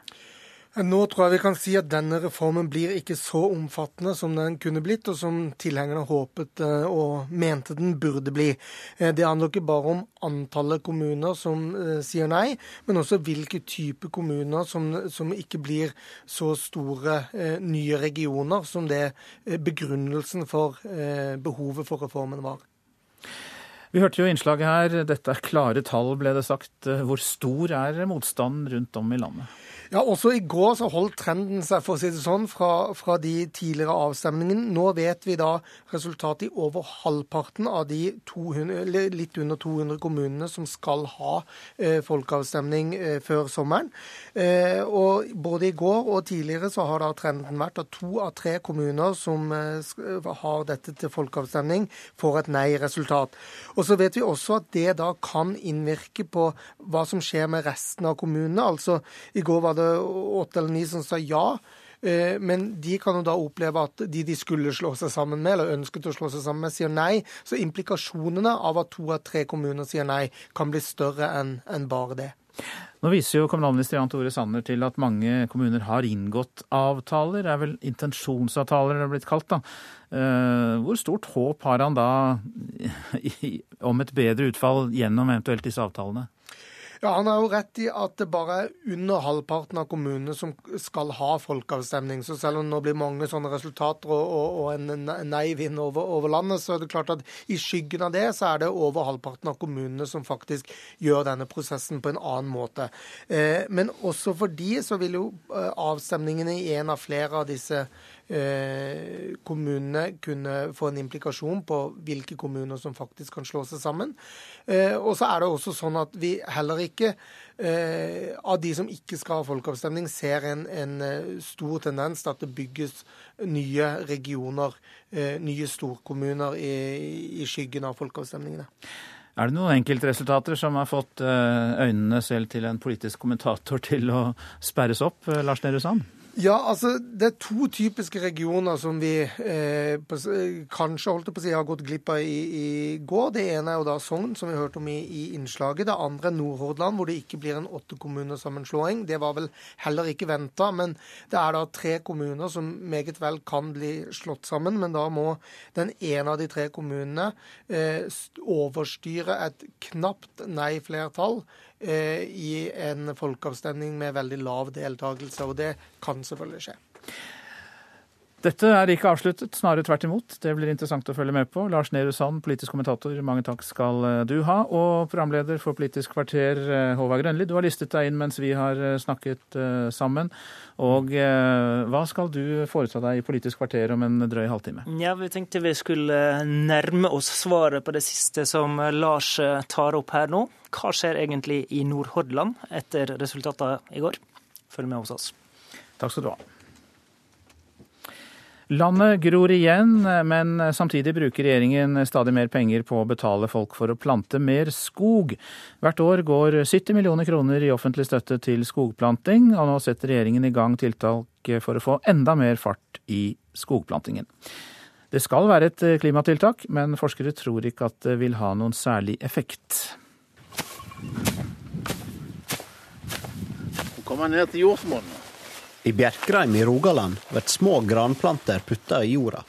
Nå tror jeg vi kan si at denne reformen blir ikke så omfattende som den kunne blitt, og som tilhengerne håpet eh, og mente den burde bli. Eh, det handler ikke bare om antallet kommuner som eh, sier nei, men også hvilke type kommuner som, som ikke blir så store nye regioner som det begrunnelsen for behovet for reformen var. Vi hørte jo innslaget her. Dette er klare tall, ble det sagt. Hvor stor er motstanden rundt om i landet? Ja, Også i går så holdt trenden seg for å si det sånn, fra, fra, de tidligere avstemningene. Nå vet vi da resultatet i over halvparten av de 200, litt under 200 kommunene som skal ha eh, folkeavstemning eh, før sommeren. Eh, og Både i går og tidligere så har da trenden vært at to av tre kommuner som eh, har dette til folkeavstemning, får et nei-resultat. Og så vet vi også at det da kan innvirke på hva som skjer med resten av kommunene. Altså, I går var det åtte eller ni som sa ja. Eh, men de kan jo da oppleve at de de skulle slå seg sammen med, eller ønsket å slå seg sammen med, sier nei. Så implikasjonene av at to av tre kommuner sier nei, kan bli større enn bare det. Nå viser jo kommunalminister Jan Tore Sanner til at mange kommuner har inngått avtaler. Det er vel intensjonsavtaler det er blitt kalt, da. Eh, hvor stort håp har han da om et bedre utfall gjennom eventuelt disse avtalene? Ja, Han har jo rett i at det bare er under halvparten av kommunene som skal ha folkeavstemning. Så selv om det nå blir mange sånne resultater og, og, og en nei-vind over, over, landet, så er det klart at i skyggen av det så er det over halvparten av kommunene som faktisk gjør denne prosessen på en annen måte. Eh, men også for de så vil jo eh, avstemningene i en av flere av disse eh, kommunene kunne få en implikasjon på hvilke kommuner som faktisk kan slå seg sammen. Eh, og så er det også sånn at vi heller ikke eh, av de som ikke skal ha folkeavstemning, ser en, en stor tendens til at det bygges nye regioner, nye storkommuner, i, i skyggen av folkeavstemningene. Er det noen enkeltresultater som har fått øynene selv til en politisk kommentator til å sperres opp, Lars Nehru Sand? Ja, altså Det er to typiske regioner som vi eh, kanskje holdt på å si, har gått glipp av i, i, går. Det ene er jo da Sogn, som vi hørte om i, i innslaget. Det andre er Nordhordland, hvor det ikke blir en åttekommunesammenslåing. Det var vel heller ikke venta, men det er da tre kommuner som meget vel kan bli slått sammen. Men da må den ene av de tre kommunene eh, overstyre et knapt nei-flertall i en folkeavstemning med veldig lav deltakelse. Og det kan selvfølgelig skje. Dette er ikke avsluttet, snarere tvert imot. Det blir interessant å følge med på. Lars Nehru Sand, politisk kommentator, mange takk skal eh, du ha. Og programleder for Politisk kvarter, eh, Håvard Grønli, du har listet deg inn mens vi har snakket sammen. Og hva skal du foreta deg i Politisk kvarter om en drøy halvtime? Ja, Vi tenkte vi skulle nærme oss svaret på det siste som Lars tar opp her nå. Hva skjer egentlig i Nordhordland etter resultatene i går? Følg med hos oss. Takk skal du ha. Landet gror igjen, men samtidig bruker regjeringen stadig mer penger på å betale folk for å plante mer skog. Hvert år går 70 millioner kroner i offentlig støtte til skogplanting, og nå setter regjeringen i gang tiltak for å få enda mer fart i skogplantingen. Det skal være et klimatiltak, men forskere tror ikke at det vil ha noen særlig effekt. Nå kommer ned til jordsmonnet. I Bjerkreim i Rogaland blir små granplanter putta i jorda.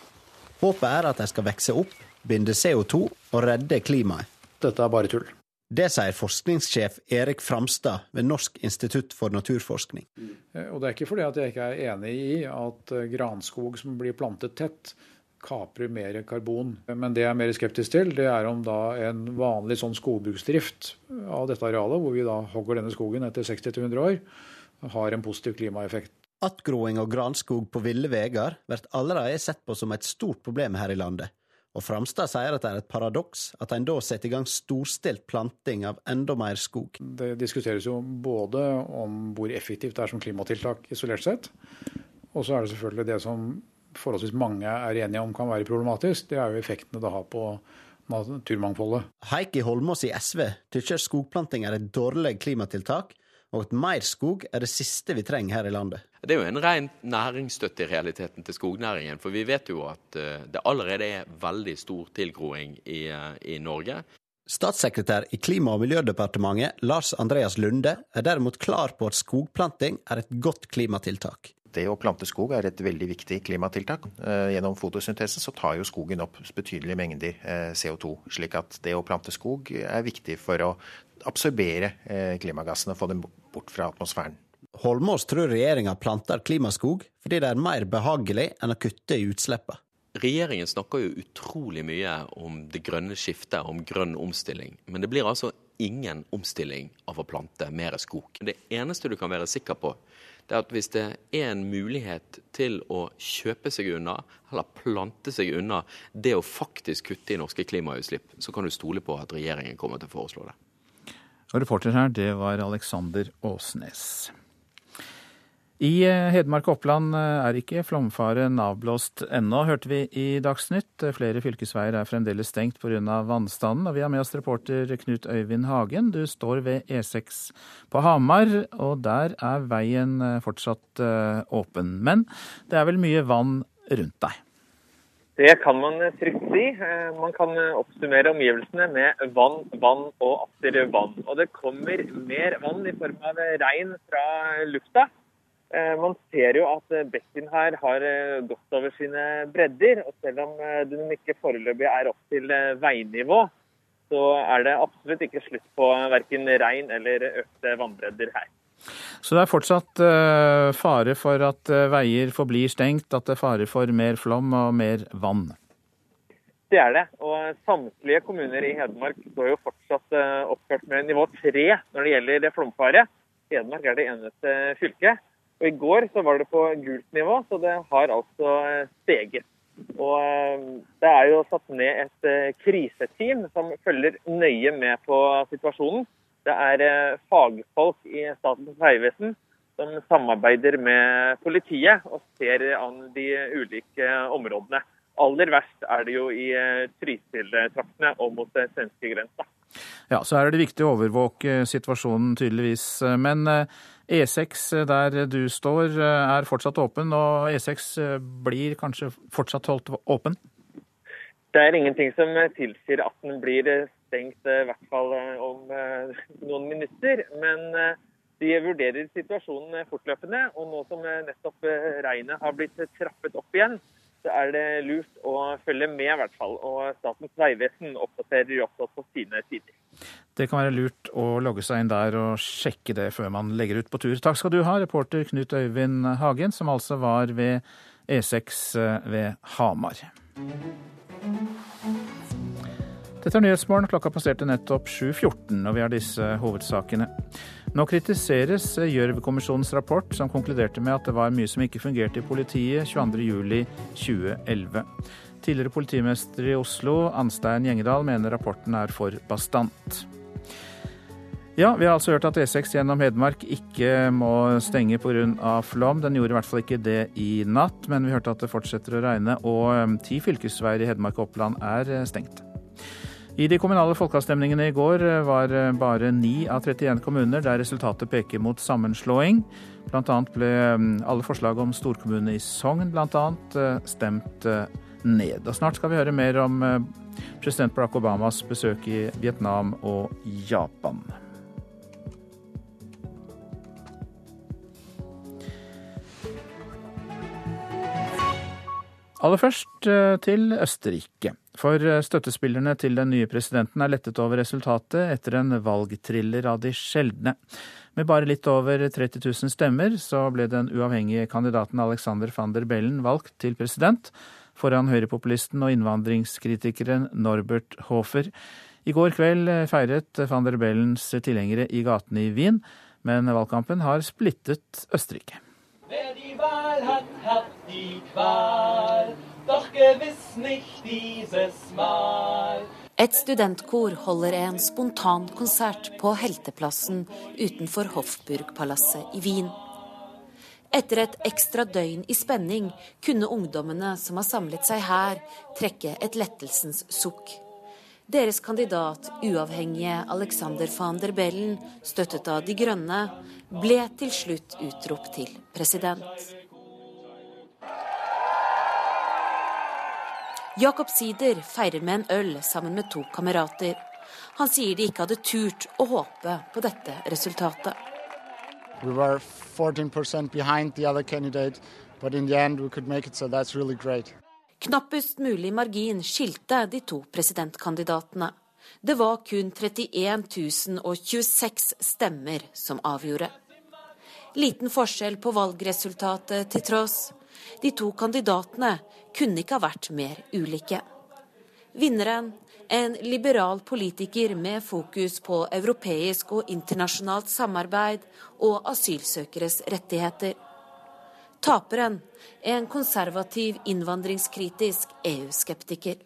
Håpet er at de skal vokse opp, binde CO2 og redde klimaet. Dette er bare tull. Det sier forskningssjef Erik Framstad ved Norsk institutt for naturforskning. Eh, og Det er ikke fordi at jeg ikke er enig i at eh, granskog som blir plantet tett, kaprer mer karbon. Men det jeg er mer skeptisk til, det er om da en vanlig sånn skogbruksdrift av dette arealet, hvor vi da hogger denne skogen etter 60-100 år, har en positiv klimaeffekt. Attgroing og granskog på ville veier blir allerede sett på som et stort problem her i landet. Og Framstad sier at det er et paradoks at en da setter i gang storstilt planting av enda mer skog. Det diskuteres jo både om hvor effektivt det er som klimatiltak isolert sett, og så er det selvfølgelig det som forholdsvis mange er enige om kan være problematisk, det er jo effektene det har på naturmangfoldet. Heikki Holmås i SV tykker skogplanting er et dårlig klimatiltak, og at mer skog er det siste vi trenger her i landet. Det er jo en ren næringsstøtte i realiteten til skognæringen. For vi vet jo at eh, det allerede er veldig stor tilgroing i, eh, i Norge. Statssekretær i Klima- og miljødepartementet Lars Andreas Lunde er derimot klar på at skogplanting er et godt klimatiltak det å plante skog er et veldig viktig klimatiltak. Eh, gjennom fotosyntese så tar jo skogen opp betydelige mengder eh, CO2. Slik at det å plante skog er viktig for å absorbere klimagassene og få dem bort fra atmosfæren. Holmås tror regjeringa planter klimaskog fordi det er mer behagelig enn å kutte i utslippene. Regjeringen snakker jo utrolig mye om det grønne skiftet, om grønn omstilling. Men det blir altså ingen omstilling av å plante mer skog. Det eneste du kan være sikker på, det er at hvis det er en mulighet til å kjøpe seg unna, eller plante seg unna det å faktisk kutte i norske klimautslipp, så kan du stole på at regjeringen kommer til å foreslå det. Og reporter her, det var Alexander Åsnes. I eh, Hedmark og Oppland eh, er ikke flomfaren avblåst ennå, hørte vi i Dagsnytt. Flere fylkesveier er fremdeles stengt pga. vannstanden. Og vi har med oss reporter Knut Øyvind Hagen. Du står ved E6 på Hamar, og der er veien eh, fortsatt åpen. Men det er vel mye vann rundt deg? Det kan man trygt si. Man kan oppsummere omgivelsene med vann, vann og atter vann. Og det kommer mer vann i form av regn fra lufta. Eh, man ser jo at eh, bekken her har eh, gått over sine bredder. og Selv om den ikke foreløpig er opp til veinivå, så er det absolutt ikke slutt på verken regn eller økte vannbredder her. Så det er fortsatt fare for at veier forblir stengt, at det er fare for mer flom og mer vann? Det er det. Og samtlige kommuner i Hedmark står jo fortsatt oppført med nivå tre når det gjelder flomfare. Hedmark er det eneste fylket. Og I går så var det på gult nivå, så det har altså steget. Og Det er jo satt ned et kriseteam som følger nøye med på situasjonen. Det er fagfolk i Statens vegvesen som samarbeider med politiet og ser an de ulike områdene. Aller verst er det jo i Trysil-traktene og mot svenskegrensa. Ja, så her er det viktig å overvåke situasjonen, tydeligvis. Men E6 der du står er fortsatt åpen, og E6 blir kanskje fortsatt holdt åpen? Det er ingenting som tilsier at den blir stengt, i hvert fall om noen minutter. Men de vurderer situasjonen fortløpende. Og nå som nettopp regnet har blitt trappet opp igjen, er det lurt å følge med, i hvert fall. Og Statens vegvesen oppdaterer jo også på sine sider. Det kan være lurt å logge seg inn der og sjekke det før man legger ut på tur. Takk skal du ha, reporter Knut Øyvind Hagen, som altså var ved E6 ved Hamar. Dette er Nyhetsmorgen. Klokka passerte nettopp 7.14, og vi har disse hovedsakene. Nå kritiseres Gjørv-kommisjonens rapport, som konkluderte med at det var mye som ikke fungerte i politiet 22.07.2011. Tidligere politimester i Oslo, Anstein Gjengedal, mener rapporten er for bastant. Ja, vi har altså hørt at E6 gjennom Hedmark ikke må stenge pga. flom. Den gjorde i hvert fall ikke det i natt, men vi hørte at det fortsetter å regne, og ti fylkesveier i Hedmark og Oppland er stengt. I de kommunale folkeavstemningene i går var bare 9 av 31 kommuner der resultatet peker mot sammenslåing. Annet ble alle forslag om storkommune i Sogn blant annet stemt ned. Og snart skal vi høre mer om president Barack Obamas besøk i Vietnam og Japan. Aller først til Østerrike. For støttespillerne til den nye presidenten er lettet over resultatet etter en valgthriller av de sjeldne. Med bare litt over 30 000 stemmer så ble den uavhengige kandidaten Alexander van der Bellen valgt til president, foran høyrepopulisten og innvandringskritikeren Norbert Hofer. I går kveld feiret van der Bellens tilhengere i gatene i Wien, men valgkampen har splittet Østerrike. Wer die Wahl hat, hat die Qual, doch gewiss nicht dieses Mal. Et studentkor holder en spontan konsert på Helteplassen utenfor Hofburg-palasset i Wien. Etter et ekstra døgn i spenning kunne ungdommene som har samlet seg her, trekke et lettelsens sukk. Deres kandidat, uavhengige Alexander van der Bellen, støttet av De Grønne, ble til slutt utropt til president. Jakob Sider feirer med en øl sammen med to kamerater. Han sier de ikke hadde turt å håpe på dette resultatet. We were 14% behind the other candidate, but in the end we could make it, so that's really great. Knappest mulig margin skilte de to presidentkandidatene. Det var kun 31 026 stemmer som avgjorde. Liten forskjell på valgresultatet til tross. De to kandidatene kunne ikke ha vært mer ulike. Vinneren, en liberal politiker med fokus på europeisk og internasjonalt samarbeid og asylsøkeres rettigheter. Taperen en konservativ, innvandringskritisk EU-skeptiker.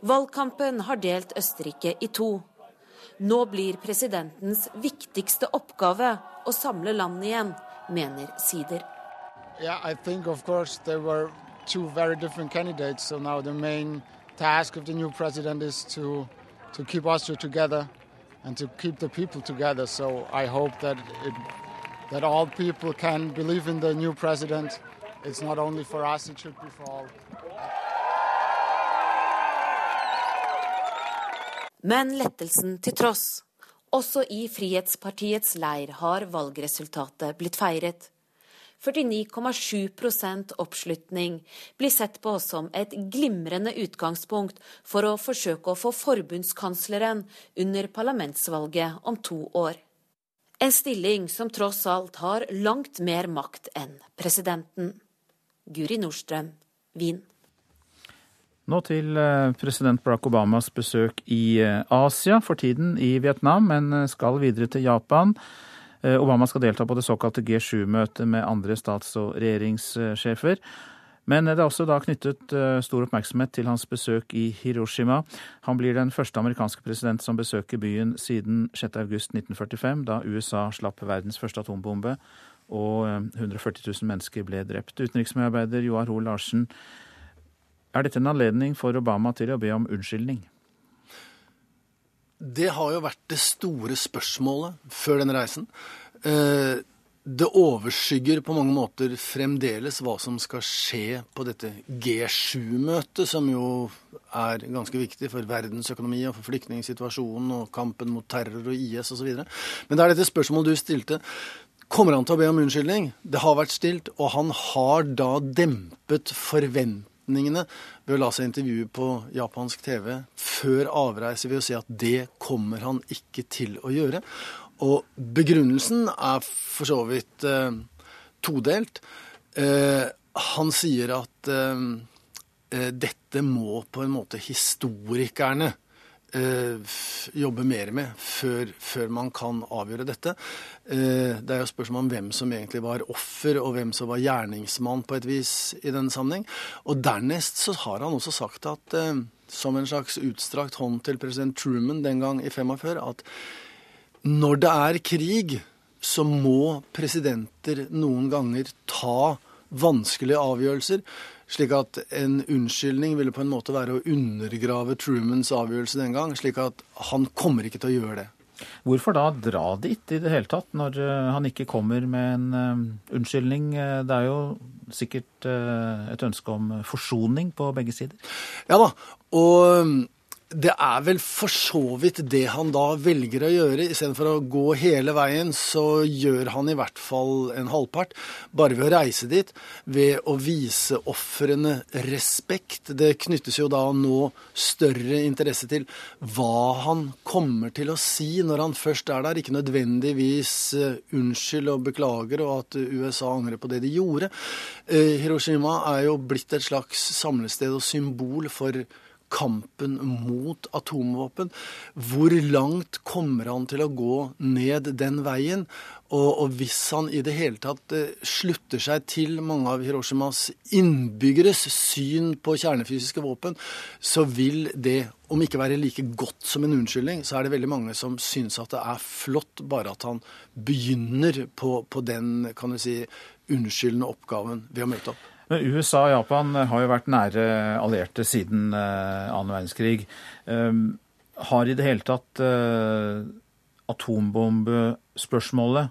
Valgkampen har delt Østerrike i to. Nå blir presidentens viktigste oppgave å samle landet igjen, mener Sider. Yeah, I think of course there were two very different candidates. So now the main task of the new president is to to keep Austria together and to keep the people together. So I hope that it that all people can believe in the new president. It's not only for us, it should be for all. Men lettelsen til tross. Også i Frihetspartiets leir har valgresultatet blitt feiret. 49,7% oppslutning blir sett på som et glimrende utgangspunkt for å forsøke å få forbundskansleren under parlamentsvalget om to år. En stilling som tross alt har langt mer makt enn presidenten. Guri Nordstrøm, Wien. Nå til eh, president Barack Obamas besøk i eh, Asia, for tiden i Vietnam, men eh, skal videre til Japan. Obama skal delta på det såkalte G7-møtet med andre stats- og regjeringssjefer. Men det er også da knyttet stor oppmerksomhet til hans besøk i Hiroshima. Han blir den første amerikanske president som besøker byen siden 6.8.1945, da USA slapp verdens første atombombe og 140 000 mennesker ble drept. Utenriksmedarbeider Joar Hoel Larsen, er dette en anledning for Obama til å be om unnskyldning? Det har jo vært det store spørsmålet før denne reisen. Eh, det overskygger på mange måter fremdeles hva som skal skje på dette G7-møtet, som jo er ganske viktig for verdensøkonomi og for flyktningsituasjonen og kampen mot terror og IS osv. Men det er dette spørsmålet du stilte. Kommer han til å be om unnskyldning? Det har vært stilt, og han har da dempet forventningene ved å la seg intervjue på japansk TV før avreise ved å si at det kommer han ikke til å gjøre. Og begrunnelsen er for så vidt eh, todelt. Eh, han sier at eh, eh dette må på en måte historikerne jobbe mer med før, før, man kan avgjøre dette. Eh, det er jo spørsmål om hvem som egentlig var offer, og hvem som var gjerningsmann på et vis i denne sammenheng. Og dernest så har han også sagt at, eh, som en slags utstrakt hånd til president Truman den gang i 45, at når det er krig, så må presidenter noen ganger ta vanskelige avgjørelser. Slik at en unnskyldning ville på en måte være å undergrave Trumans avgjørelse den gang. Slik at han kommer ikke til å gjøre det. Hvorfor da dra dit i det hele tatt, når eh, han ikke kommer med en uh, unnskyldning? Eh, det er jo sikkert et ønske om forsoning på begge sider? Ja da, og det er vel for så vidt det han da velger å gjøre. Istedenfor å gå hele veien, så gjør han i hvert fall en halvpart. Bare ved å reise dit, ved å vise ofrene respekt. Det knyttes jo da nå større interesse til hva han kommer til å si når han først er der. Ikke nødvendigvis uh, unnskyld og beklager, og at USA angrer på det de gjorde. Uh, Hiroshima er jo blitt et slags samlested og symbol for kampen mot atomvåpen. Hvor langt kommer han til å gå ned den veien? Og, og, hvis han i det hele tatt eh, slutter seg til mange av Hiroshimas innbyggeres syn på kjernefysiske våpen, så vil det, om ikke være like godt som en unnskyldning, så er det veldig mange som syns at det er flott bare at han begynner på, på den kan du si, unnskyldende oppgaven ved å møte opp. Men USA og Japan har jo vært nære allierte siden eh, annen verdenskrig. Ehm, har i det hele tatt eh, atombombespørsmålet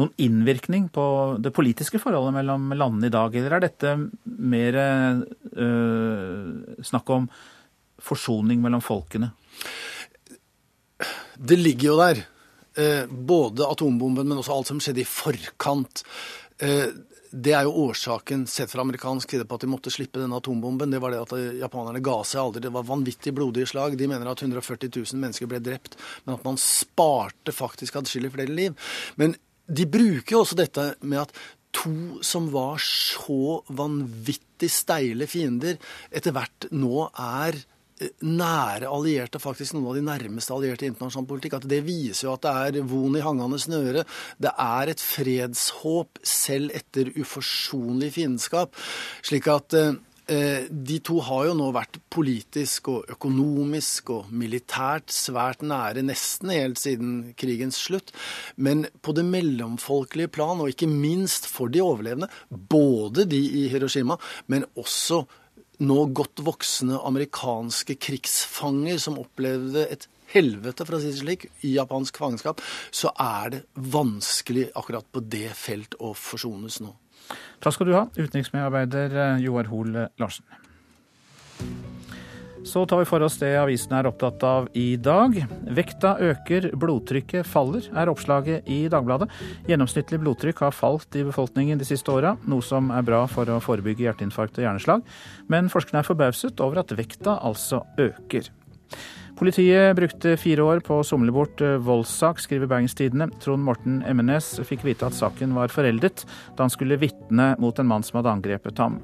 noen innvirkning på det politiske forholdet mellom landene i dag, eller er dette mer snakk om forsoning mellom folkene? Det ligger jo der. både atombomben, men også alt som skjedde i forkant det er jo årsaken sett fra amerikansk side på at de måtte slippe denne atombomben. Det var det at japanerne ga seg aldri. Det var vanvittig blodige slag. De mener at 140 000 mennesker ble drept, men at man sparte faktisk adskillig flere liv. Men de bruker jo også dette med at to som var så vanvittig steile fiender, etter hvert nå er nære allierte, faktisk noen av de nærmeste allierte i internasjonal politikk, at det viser jo at det er von i hangende snøre. Det er et fredshåp selv etter uforsonlig fiendskap. Slik at eh, de to har jo nå vært politisk og økonomisk og militært svært nære nesten helt siden krigens slutt. Men på det mellomfolkelige plan, og ikke minst for de overlevende, både de i Hiroshima, men også nå godt voksne amerikanske krigsfanger som opplevde et helvete, for å si det slik, i japansk fangenskap, så er det vanskelig akkurat på det felt å forsones nå. Takk skal du ha, utenriksmedarbeider eh, Joar Hoel Larsen. Så tar vi for oss det avisen er opptatt av i dag. Vekta øker, blodtrykket faller, er oppslaget i Dagbladet. Gjennomsnittlig blodtrykk har falt i befolkningen de siste åra, noe som er bra for å forebygge hjerteinfarkt og hjerneslag. Men forskerne er forbauset over at vekta altså øker. Politiet brukte fire år på å somle bort eh, voldssak, skriver Bergens Tidende. Trond Morten Emmenes fikk vite at saken var foreldet da han skulle vitne mot en mann som hadde angrepet ham.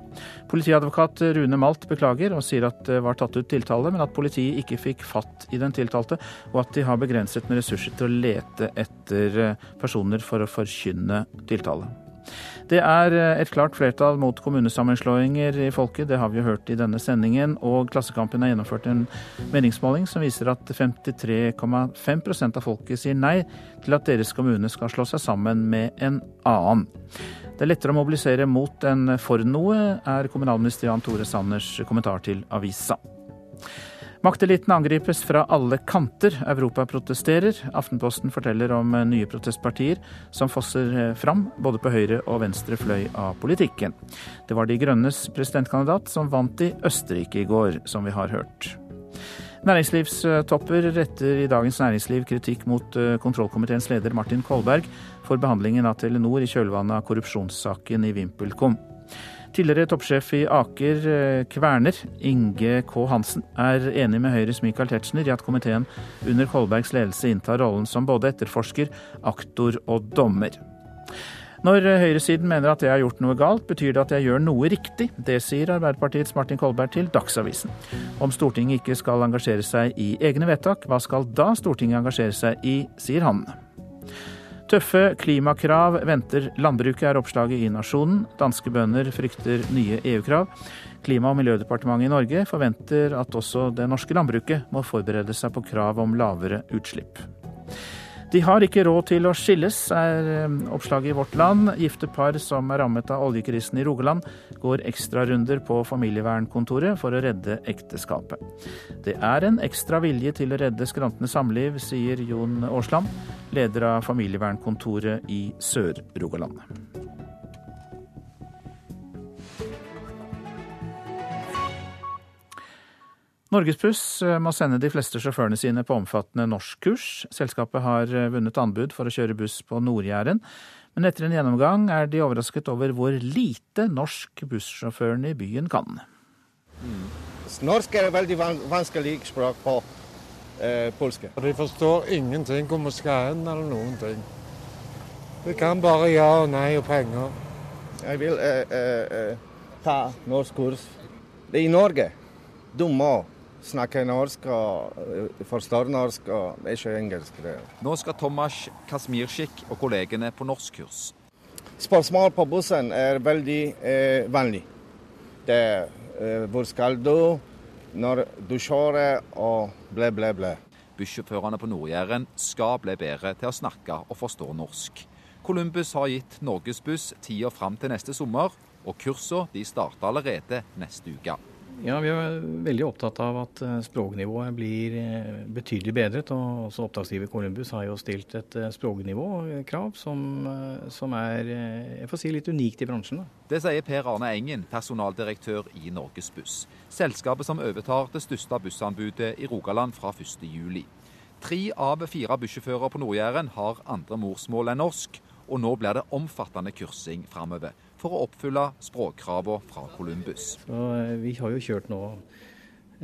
Politiadvokat Rune Malt beklager og sier at det var tatt ut tiltale, men at politiet ikke fikk fatt i den tiltalte, og at de har begrenset med ressurser til å lete etter eh, personer for å forkynne tiltale. Det er eh, et klart flertall mot kommunesammenslåinger i folket, det har vi jo hørt i denne sendingen. Og Klassekampen har gjennomført en meningsmåling som viser at 53,5% av folket sier nei til at deres kommune skal slå seg sammen med en annen. Det er lettere å mobilisere mot enn for noe, er kommunalminister Jan Tore Sanners kommentar til avisa. Makteliten angripes fra alle kanter. Europa protesterer. Aftenposten forteller om eh, nye protestpartier som fosser eh, fram, både på høyre og venstre fløy av politikken. Det var De Grønnes presidentkandidat som vant i Østerrike i går, som vi har hørt. Næringslivstopper retter i Dagens Næringsliv kritikk mot eh, kontrollkomiteens leder Martin Kolberg for behandlingen av Telenor i kjølvannet av korrupsjonssaken i VimpelCom. Tidligere toppsjef i Aker Kværner, Kverner, Inge K. Hansen, er enig med Høyres Michael Tetzschner i at komiteen under Kolbergs ledelse inntar rollen som både etterforsker, aktor og dommer. Når høyresiden mener at jeg har gjort noe galt, betyr det at jeg gjør noe riktig. Det sier Arbeiderpartiets Martin Kolberg til Dagsavisen. Om Stortinget ikke skal engasjere seg i egne vedtak, hva skal da Stortinget engasjere seg i, sier han. Tøffe klimakrav venter landbruket, er oppslaget i Nasjonen. Danske bønder frykter nye EU-krav. Klima- og miljødepartementet i Norge forventer at også det norske landbruket må forberede seg på krav om lavere utslipp. De har ikke råd til å skilles, er eh, oppslaget i Vårt Land. Gifte par som er rammet av oljekrisen i Rogaland, går ekstrarunder på familievernkontoret for å redde ekteskapet. Det er en ekstra vilje til å redde skrantende samliv, sier Jon Aasland, leder av familievernkontoret i Sør-Rogaland. Norgesbuss eh, må sende de fleste sjåførene sine på omfattende norskkurs. Selskapet har eh, vunnet anbud for å kjøre buss på Nord-Jæren, men etter en gjennomgang er de overrasket over hvor lite norsk bussjåførene i byen kan. Mm. Norsk er et veldig vanskelig språk på eh, polsk. De forstår ingenting om å skal eller noen ting. De kan bare ja og nei og penger. Jeg vil eh, eh, eh ta norskkurs i Norge. Du må snakker norsk og forstår norsk, og ikke engelsk. Det. Nå skal Tomas Kasmirskik og kollegene på norskkurs. Spørsmål på bussen er veldig eh, vanlig. Det er eh, hvor skal du, når du kjører og ble, ble, ble. Bussjåførene på Nord-Jæren skal bli bedre til å snakke og forstå norsk. Columbus har gitt Norgesbuss tida fram til neste sommer, og kursene starter allerede neste uke. Ja, Vi er veldig opptatt av at eh, språknivået blir eh, betydelig bedret. og også Oppdragsgiver Columbus har jo stilt et eh, språknivåkrav som, som er jeg får si, litt unikt i bransjen. Da. Det sier Per Arne Engen, personaldirektør i Norges Buss. Selskapet som overtar det største bussanbudet i Rogaland fra 1.7. Tre av fire bussjåfører på Nord-Jæren har andre morsmål enn norsk, og nå blir det omfattende kursing framover for å oppfylle språkkravene fra Columbus. Så eh, vi har jo kjørt nå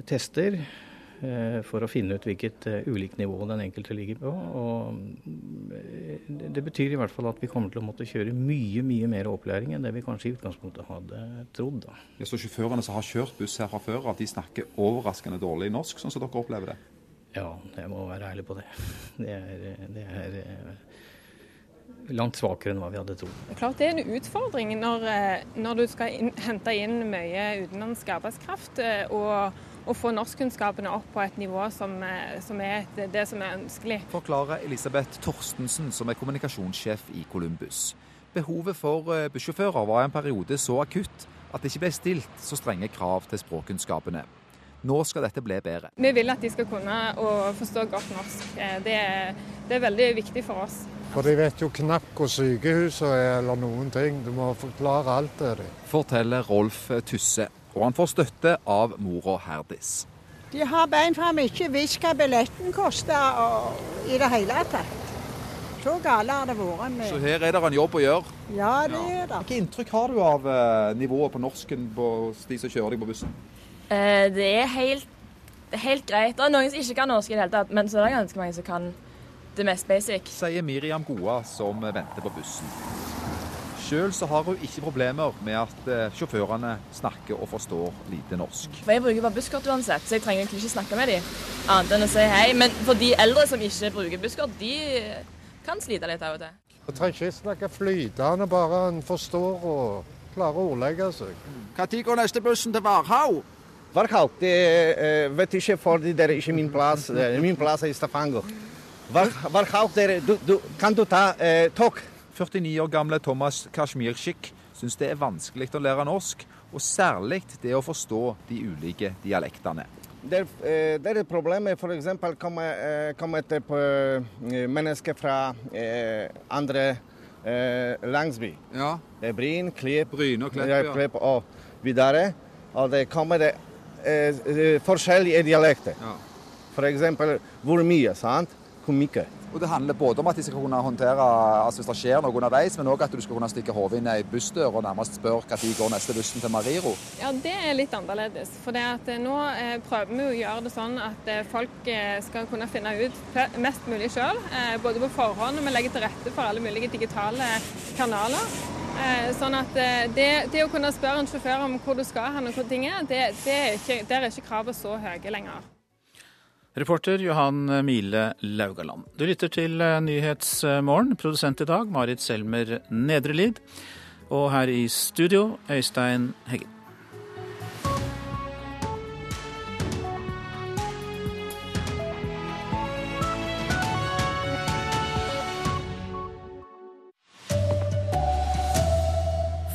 tester eh, for å finne ut hvilket uh, ulikt nivå den enkelte ligger på. Og det betyr i hvert fall at vi kommer til å måtte kjøre mye mye mer opplæring enn det vi kanskje i utgangspunktet hadde trodd. Da. Ja, så sjåførene som har kjørt buss her fra før at de snakker overraskende dårlig norsk, sånn som dere opplever det? Ja, jeg må være ærlig på det. Det er, det er langt svakere enn hva vi hadde trodd. Det er klart det er en utfordring når, eh, når du skal inn, hente inn mye utenlandsk arbeidskraft eh, og, og få norskkunnskapene opp på et nivå som, eh, som er det som er ønskelig. Forklarer Elisabeth Torstensen, som er kommunikasjonssjef i Columbus. Behovet for bussjåfører var en periode så akutt at det ikke ble stilt så strenge krav til språkkunnskapene. Nå skal dette bli bedre. Vi vil at de skal kunne å forstå godt norsk. Det er, det er veldig viktig for oss. For de vet jo knapt hvor sykehuset er eller noen ting. Du må forklare alt til dem. Forteller Rolf Tusse, og han får støtte av mora Herdis. De har bein fram ikke visst hva billetten koster i det hele tatt. Så gale har det vært. Med... Så her er det en jobb å gjøre? Ja, det er det. Hvilke inntrykk har du av eh, nivået på norsken på de som kjører deg på bussen? Eh, det er helt helt greit. Det er noen som ikke kan norsk i det hele tatt, men så er det ganske mange som kan det mest basic. Sier Miriam Goa, som venter på bussen. Sjøl så har hun ikke problemer med at eh, sjåførene snakker og forstår lite norsk. For Jeg bruker bare busskort uansett, så jeg trenger egentlig ikke snakke med dem. Annet enn å si hei. Men for de eldre som ikke bruker busskort, de kan slite litt av og til. Jeg trenger ikke snakke flytende, bare en forstår og klarer å ordlegge seg. Når går neste bussen til Varhaug? Varhaug? Det uh, vet ikke, fordi det er ikke min plass. Min plass er i Stavanger. Varhaug, du, du, kan du ta eh, tog? 49 år gamle Thomas Kashmirchik syns det er vanskelig å lære norsk, og særlig det å forstå de ulike dialektene. Det, eh, det er problemet f.eks. kommer eh, kom et eh, mennesker fra andre landsby. Ja. Det er Bryn, Klepp, Bryn og Klepp, ja. Klepp og videre. Og det kommer det, forskjellige dialekter. Ja. F.eks. hvor mye, sant? Hvor. Og Det handler både om at de skal kunne håndtere altså hvis det skjer noe underveis, men òg at du skal kunne stikke hodet inn i ei bussdør og nærmest spørre når går neste bussen til Mariro. Ja, Det er litt annerledes. For det at eh, nå eh, prøver vi å gjøre det sånn at eh, folk skal kunne finne ut mest mulig sjøl. Både på forhånd og vi legger til rette for alle mulige digitale kanaler. Sånn at det, det å kunne spørre en sjåfør om hvor du skal hen og hvor ting er, det, det er ikke, der er ikke kravet så høye lenger. Reporter Johan Mile Laugaland. Du lytter til eh, Nyhetsmorgen. Produsent i dag Marit Selmer Nedrelid. Og her i studio Øystein Heggen.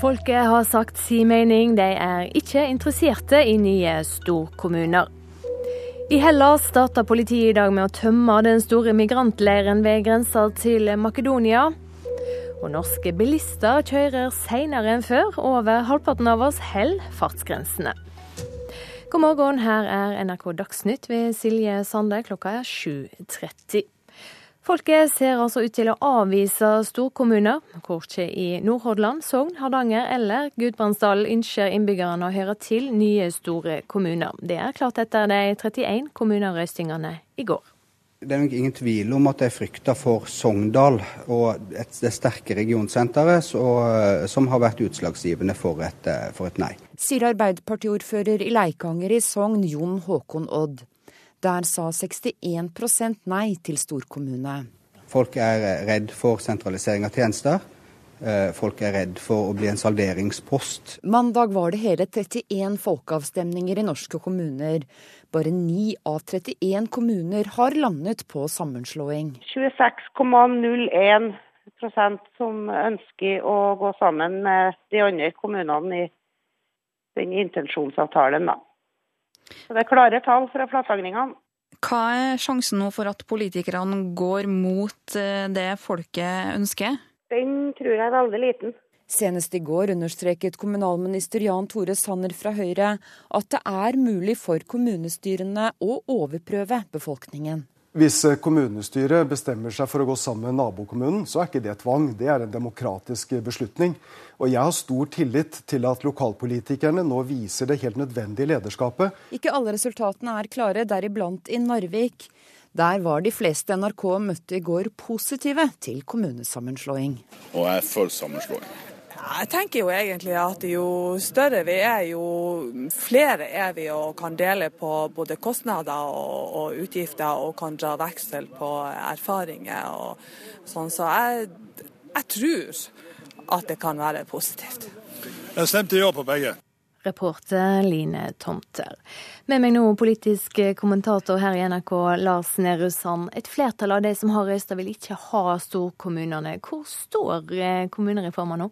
Folket har sagt sin mening. De er ikke interesserte i nye storkommuner. I Hellas starta politiet i dag med å tømme den store migrantleiren ved grensa til Makedonia. Og norske bilister kjører seinere enn før. Over halvparten av oss holder fartsgrensene. God morgen, her er NRK Dagsnytt ved Silje Sande. Klokka er 7.30. Folket ser altså ut til å avvise storkommuner. Korkje i Nordhordland, Sogn, Hardanger eller Gudbrandsdalen ønsker innbyggerne å høre til nye store kommuner. Det er klart etter de 31 kommunerøstingene i går. Det er nok ingen tvil om at det er frykta for Sogndal og det sterke regionsenteret som har vært utslagsgivende for et, for et nei. Sier Arbeiderpartiordfører i Leikanger i Sogn, Jon Håkon Odd. Der sa 61% nei til storkommune. Folk er redd for sentralisering av tjenester. Eh, folk er redd for å bli en salderingspost. Mandag var det hele 31 folkeavstemninger i norske kommuner. Bare 9 av 31 kommuner har landet på sammenslåing. 26,01% som ønsker å gå sammen med de andre kommunene i den intensjonsavtalen. da. Så det er klare tall fra flatlagningene. Hva er sjansen nå for at politikerne går mot eh, det folket ønsker? Den tror jeg er veldig liten. Senest i går understreket kommunalminister Jan Tore Sanner fra Høyre at det er mulig for kommunestyrene å overprøve befolkningen. Hvis eh, kommunestyret bestemmer seg for å gå sammen med nabokommunen, så er ikke det tvang. Det er en demokratisk beslutning. Og jeg har stor tillit til at lokalpolitikerne nå viser det helt nødvendige lederskapet. Ikke alle resultatene er klare, deriblant i Narvik. Der var de fleste NRK møtte i går positive til kommunesammenslåing. Og jeg er for sammenslåing. Jeg tenker jo egentlig at jo større vi er, jo flere er vi og kan dele på både kostnader og, og utgifter og kan dra veksel på erfaringer og sånn. Så jeg, jeg tror at det kan være positivt. Jeg stemte ja på begge. Reporter Line Tomter. Med meg nå politisk kommentator her i NRK, Lars Nehru Sand. Et flertall av de som har røysta vil ikke ha storkommunene. Hvor står eh, kommunereformen nå?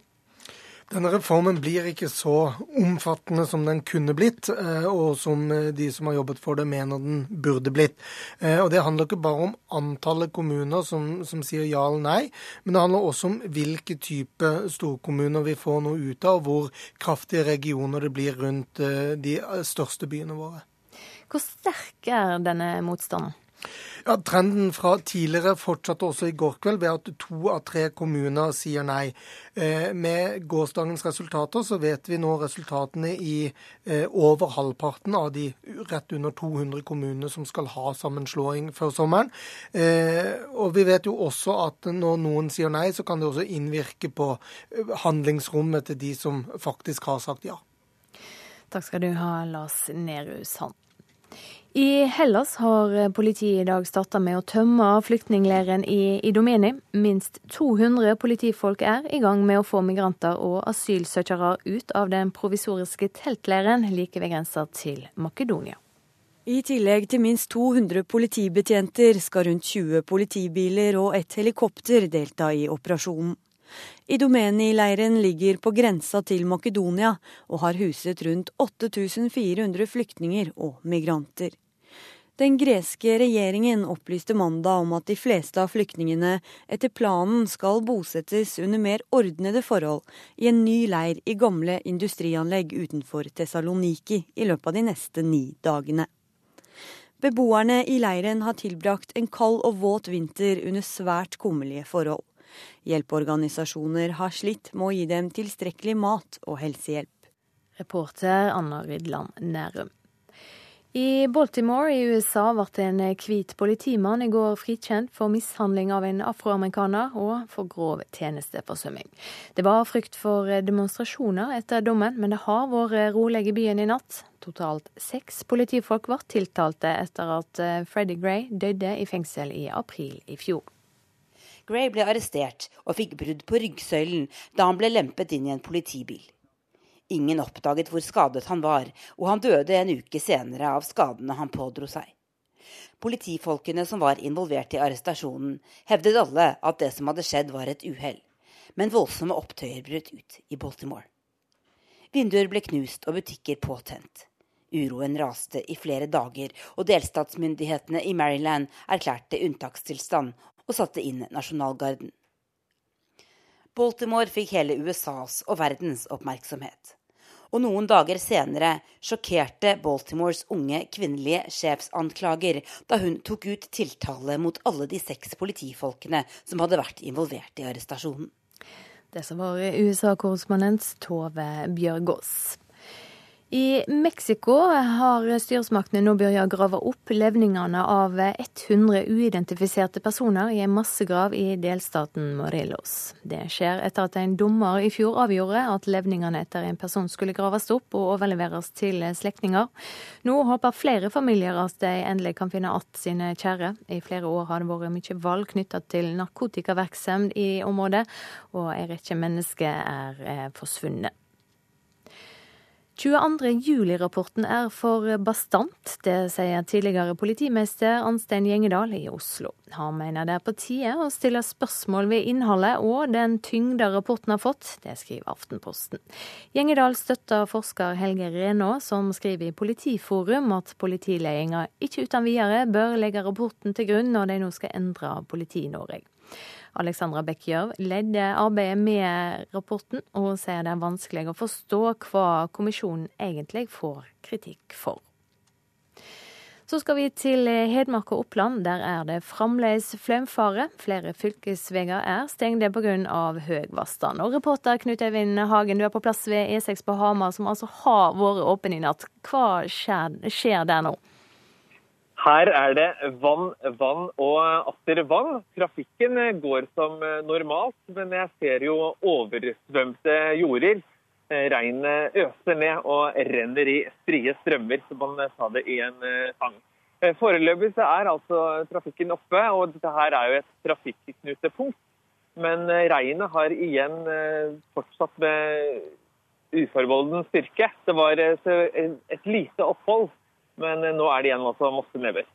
Denne reformen blir ikke så omfattende som den kunne blitt, eh, og som eh, de som har jobbet for det, mener den burde blitt. Eh, og Det handler ikke bare om antallet kommuner som, som sier ja eller nei, men det handler også om hvilke type storkommuner vi får noe ut av, hvor kraftige regioner det blir rundt de største byene våre. Hvor sterk er denne motstanden? Ja, Trenden fra tidligere fortsatte også i går kveld ved at to av tre kommuner sier nei. Eh, med gårsdagens resultater så vet vi nå resultatene i eh, over halvparten av de rett under 200 kommunene som skal ha sammenslåing før sommeren. Eh, og vi vet jo også at når noen sier nei, så kan det også innvirke på handlingsrommet til de som faktisk har sagt ja. Takk skal du ha, Lars Nehru Sand. I Hellas har politiet i dag starta med å tømme flyktningleiren i Idomeni. Minst 200 politifolk er i gang med å få migranter og asylsøkere ut av den provisoriske teltleiren like ved grensa til Makedonia. I tillegg til minst 200 politibetjenter skal rundt 20 politibiler og et helikopter delta i operasjonen. Idomeni-leiren ligger på grensa til Makedonia og har huset rundt 8400 flyktninger og migranter. Den greske regjeringen opplyste mandag om at de fleste av flyktningene etter planen skal bosettes under mer ordnede forhold i en ny leir i gamle industrianlegg utenfor Tessaloniki i løpet av de neste ni dagene. Beboerne i leiren har tilbrakt en kald og våt vinter under svært kummerlige forhold. Hjelpeorganisasjoner har slitt med å gi dem tilstrekkelig mat og helsehjelp. Reporter Anna Rydland Nærum. I Baltimore i USA ble en hvit politimann i går frikjent for mishandling av en afroamerikaner og for grov tjenesteforsømming. Det var frykt for demonstrasjoner etter dommen, men det har vært rolig i byen i natt. Totalt seks politifolk ble tiltalte etter at Freddie Gray døde i fengsel i april i fjor. Gray ble arrestert og fikk brudd på ryggsøylen da han ble lempet inn i en politibil. Ingen oppdaget hvor skadet han var, og han døde en uke senere av skadene han pådro seg. Politifolkene som var involvert i arrestasjonen, hevdet alle at det som hadde skjedd var et uhell, men voldsomme opptøyer brøt ut i Baltimore. Vinduer ble knust og butikker påtent. Uroen raste i flere dager, og delstatsmyndighetene i Maryland erklærte unntakstilstand og satte inn nasjonalgarden. Baltimore fikk hele USAs og verdens oppmerksomhet. Og noen dager senere sjokkerte Baltimores unge kvinnelige sjefsanklager da hun tok ut tiltale mot alle de seks politifolkene som hadde vært involvert i arrestasjonen. Det som var USA-korrespondent Tove Bjørgaas. I Mexico har styresmaktene nå begynt å grave opp levningene av 100 uidentifiserte personer i en massegrav i delstaten Morelos. Det skjer etter at en dommer i fjor avgjorde at levningene etter en person skulle graves opp og overleveres til slektninger. Nå håper flere familier at de endelig kan finne att sine kjære. I flere år har det vært mye valg knytta til narkotikavirksomhet i området, og en rekke mennesker er eh, forsvunnet. 22. juli-rapporten er for bastant, det sier tidligere politimester Anstein Gjengedal i Oslo. Han mener det er på tide å stille spørsmål ved innholdet og den tyngda rapporten har fått. Det skriver Aftenposten. Gjengedal støtter forsker Helge Renaa, som skriver i Politiforum at politiledelsen ikke uten videre bør legge rapporten til grunn når de nå skal endre Politi-Norge. Alexandra Bekkjørv ledde arbeidet med rapporten, og sier det er vanskelig å forstå hva kommisjonen egentlig får kritikk for. Så skal vi til Hedmark og Oppland. Der er det fremdeles flomfare. Flere fylkesveier er stengte pga. høy vannstand. Og reporter Knut Eivind Hagen, du er på plass ved E6 på Hamar, som altså har vært åpen i natt. Hva skjer, skjer der nå? Her er det vann, vann og atter vann. Trafikken går som normalt, men jeg ser jo oversvømte jorder. Regnet øser ned og renner i strie strømmer, som man sa det i en sang. Foreløpig er altså trafikken oppe, og dette her er jo et trafikknutepunkt. Men regnet har igjen fortsatt med uforbeholden styrke. Det var et lite opphold men eh, nå er det igjen også masse never.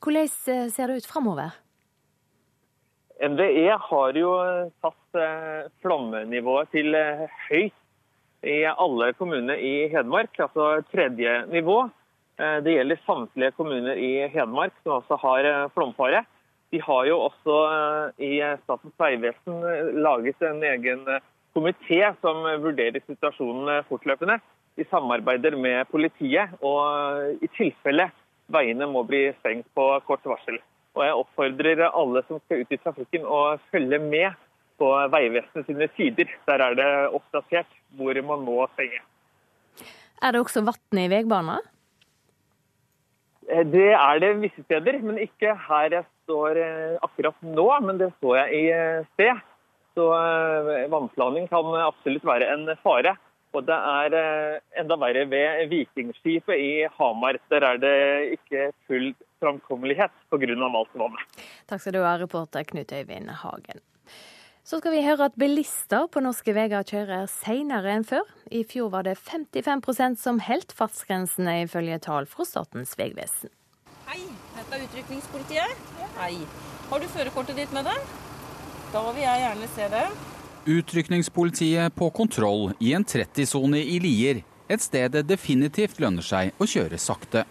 Hvordan eh, ser det ut framover? NVE har jo satt flommenivået flomnivået til høyt i alle kommuner i Hedmark, altså tredje nivå. Det gjelder samtlige kommuner i Hedmark som også har flomfare. De har jo også i Statens vegvesen laget en egen komité som vurderer situasjonen fortløpende. De samarbeider med politiet. og I tilfelle veiene må bli stengt på kort varsel. Og jeg oppfordrer alle som skal ut i trafikken å følge med på Vegvesenet sine sider. Der er det oppdatert hvor man må stenge. Er det også vann i veibanen? Eh, det er det visse steder, men ikke her jeg står eh, akkurat nå. Men det så jeg i eh, sted. Så vannplaning kan absolutt være en fare. Og det er enda verre ved Vikingskipet i Hamar. Der er det ikke full framkommelighet pga. malt vann. Takk skal du ha, reporter Knut Øyvind Hagen. Så skal vi høre at bilister på norske veier kjører senere enn før. I fjor var det 55% som holdt fartsgrensene, ifølge tall fra Statens vegvesen. Hei, dette er Utrykningspolitiet. Hei. Har du førerkortet ditt med deg? Da vil jeg gjerne se det. Utrykningspolitiet på kontroll i en 30-sone i Lier. Et sted det definitivt lønner seg å kjøre sakte.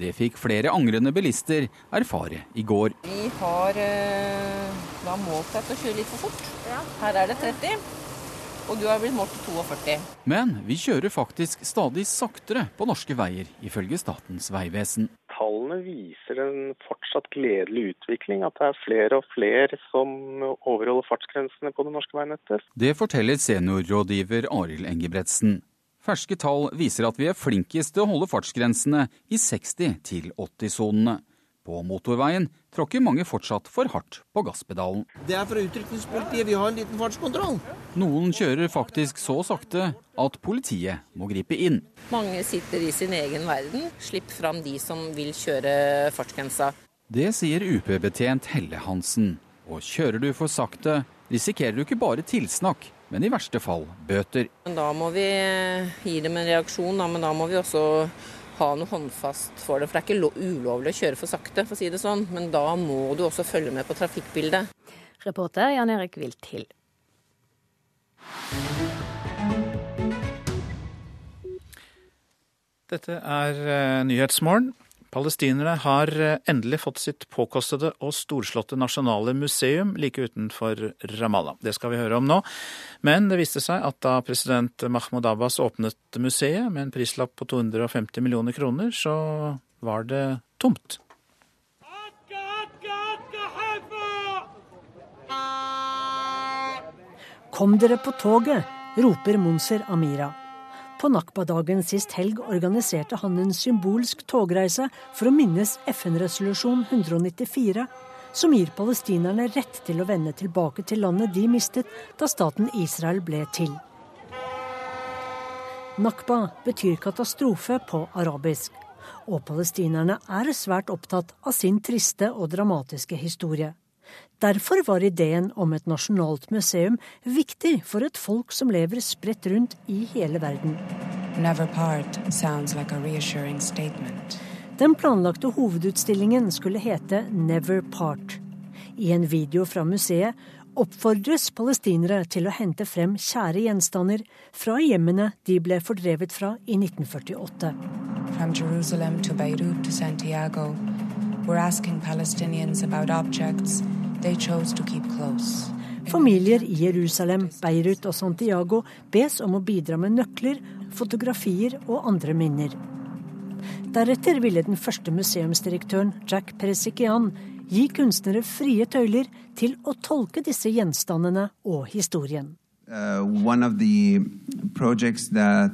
Det fikk flere angrende bilister erfare i går. Vi har eh, da målt deg å kjøre litt for fort. Her er det 30, og du har blitt målt til 42. Men vi kjører faktisk stadig saktere på norske veier, ifølge Statens vegvesen. Tallene viser en fortsatt gledelig utvikling, at det er flere og flere som overholder fartsgrensene på det norske veinettet. Det forteller seniorrådgiver Arild Engebretsen. Ferske tall viser at vi er flinkest til å holde fartsgrensene i 60 80-sonene. På motorveien tråkker mange fortsatt for hardt på gasspedalen. Det er fra utrykningspolitiet. Vi har en liten fartskontroll. Noen kjører faktisk så sakte at politiet må gripe inn. Mange sitter i sin egen verden. Slipp fram de som vil kjøre fartsgrensa. Det sier UP-betjent Helle Hansen. Og kjører du for sakte, risikerer du ikke bare tilsnakk, men i verste fall bøter. Da må vi gi dem en reaksjon, da, men da må vi også ha noe håndfast for det. For det er ikke ulovlig å kjøre for sakte, for å si det sånn, men da må du også følge med på trafikkbildet. Reporter Jan Erik Wilthild. Dette er uh, Nyhetsmorgen. Palestinerne har eh, endelig fått sitt påkostede og storslåtte nasjonale museum like utenfor Ramallah. Det skal vi høre om nå. Men det viste seg at da president Mahmoud Abbas åpnet museet med en prislapp på 250 millioner kroner, så var det tomt. Kom dere på toget, roper Monser Amira. På Nakba-dagen sist helg organiserte han en symbolsk togreise for å minnes FN-resolusjon 194, som gir palestinerne rett til å vende tilbake til landet de mistet da staten Israel ble til. Nakba betyr katastrofe på arabisk, og palestinerne er svært opptatt av sin triste og dramatiske historie. Derfor var ideen om et nasjonalt museum viktig for et folk som lever spredt rundt i hele verden. Like Den planlagte hovedutstillingen skulle hete Never Part. I en video fra museet oppfordres palestinere til å hente frem kjære gjenstander fra hjemmene de ble fordrevet fra i 1948. From Jerusalem to Beirut to Santiago, we're asking Palestinians about objects Familier i Jerusalem, Beirut og Santiago bes om å bidra med nøkler, fotografier og andre minner. Deretter ville den første museumsdirektøren, Jack Peresikian, gi kunstnere frie tøyler til å tolke disse gjenstandene og historien. Uh, one of the projects that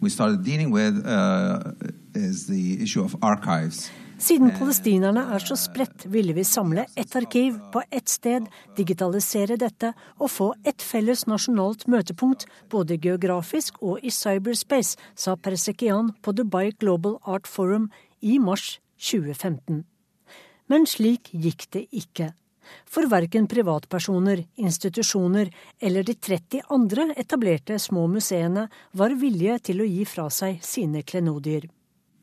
we started dealing with uh, is the issue of archives. Siden palestinerne er så spredt, ville vi samle ett arkiv på ett sted, digitalisere dette og få et felles nasjonalt møtepunkt, både geografisk og i cyberspace, sa Persekian på Dubai Global Art Forum i mars 2015. Men slik gikk det ikke. For verken privatpersoner, institusjoner eller de 30 andre etablerte små museene var villige til å gi fra seg sine klenodier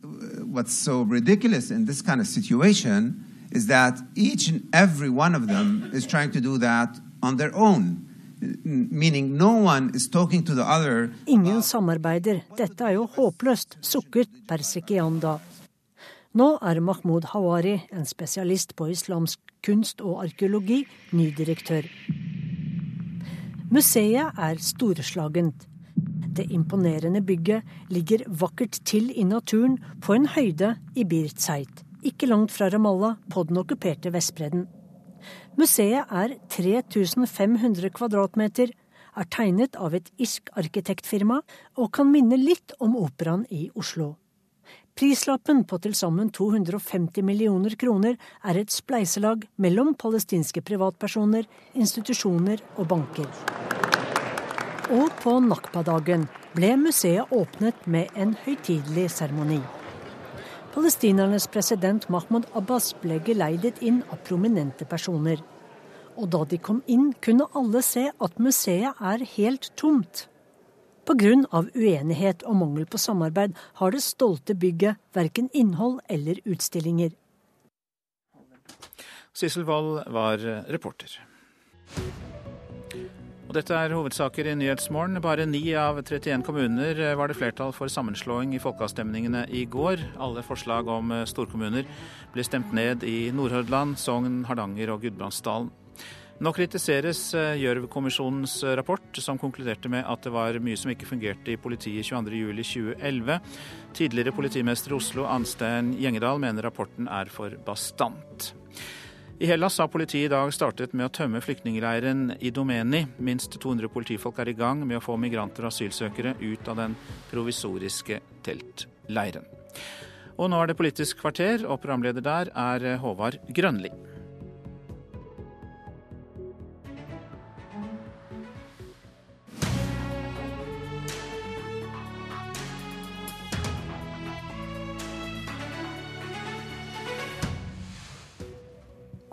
what's so ridiculous in this kind of situation is that each and every one of them is trying to do that on their own. Meaning no one is talking to the other. Ingen samarbeider. Dette er jo håpløst, sukket Persikianda. Nå er Mahmoud Hawari, en spesialist på islamsk kunst og arkeologi, ny direktør. Museet er storslagent. Det imponerende bygget ligger vakkert til i naturen på en høyde i birtseit, ikke langt fra Ramallah på den okkuperte Vestbredden. Museet er 3500 kvadratmeter, er tegnet av et irsk arkitektfirma og kan minne litt om operaen i Oslo. Prislappen på til sammen 250 millioner kroner er et spleiselag mellom palestinske privatpersoner, institusjoner og banker. Og på Nakba-dagen ble museet åpnet med en høytidelig seremoni. Palestinernes president Mahmoud Abbas ble geleidet inn av prominente personer. Og da de kom inn, kunne alle se at museet er helt tomt. Pga. uenighet og mangel på samarbeid har det stolte bygget verken innhold eller utstillinger. Sissel Wold var reporter. Og dette er hovedsaker i Nyhetsmorgen. Bare ni av 31 kommuner var det flertall for sammenslåing i folkeavstemningene i går. Alle forslag om storkommuner ble stemt ned i Nordhordland, Sogn, Hardanger og Gudbrandsdalen. Nå kritiseres eh, Gjørv-kommisjonens rapport, som konkluderte med at det var mye som ikke fungerte i politiet 22.07.2011. Tidligere politimester i Oslo, Anstein Gjengedal, mener rapporten er for bastant. I Hellas har politiet i dag startet med å tømme flyktningleiren i Domeni. Minst 200 politifolk er i gang med å få migranter og asylsøkere ut av den provisoriske teltleiren. Og nå er det Politisk kvarter, og programleder der er Håvard Grønli.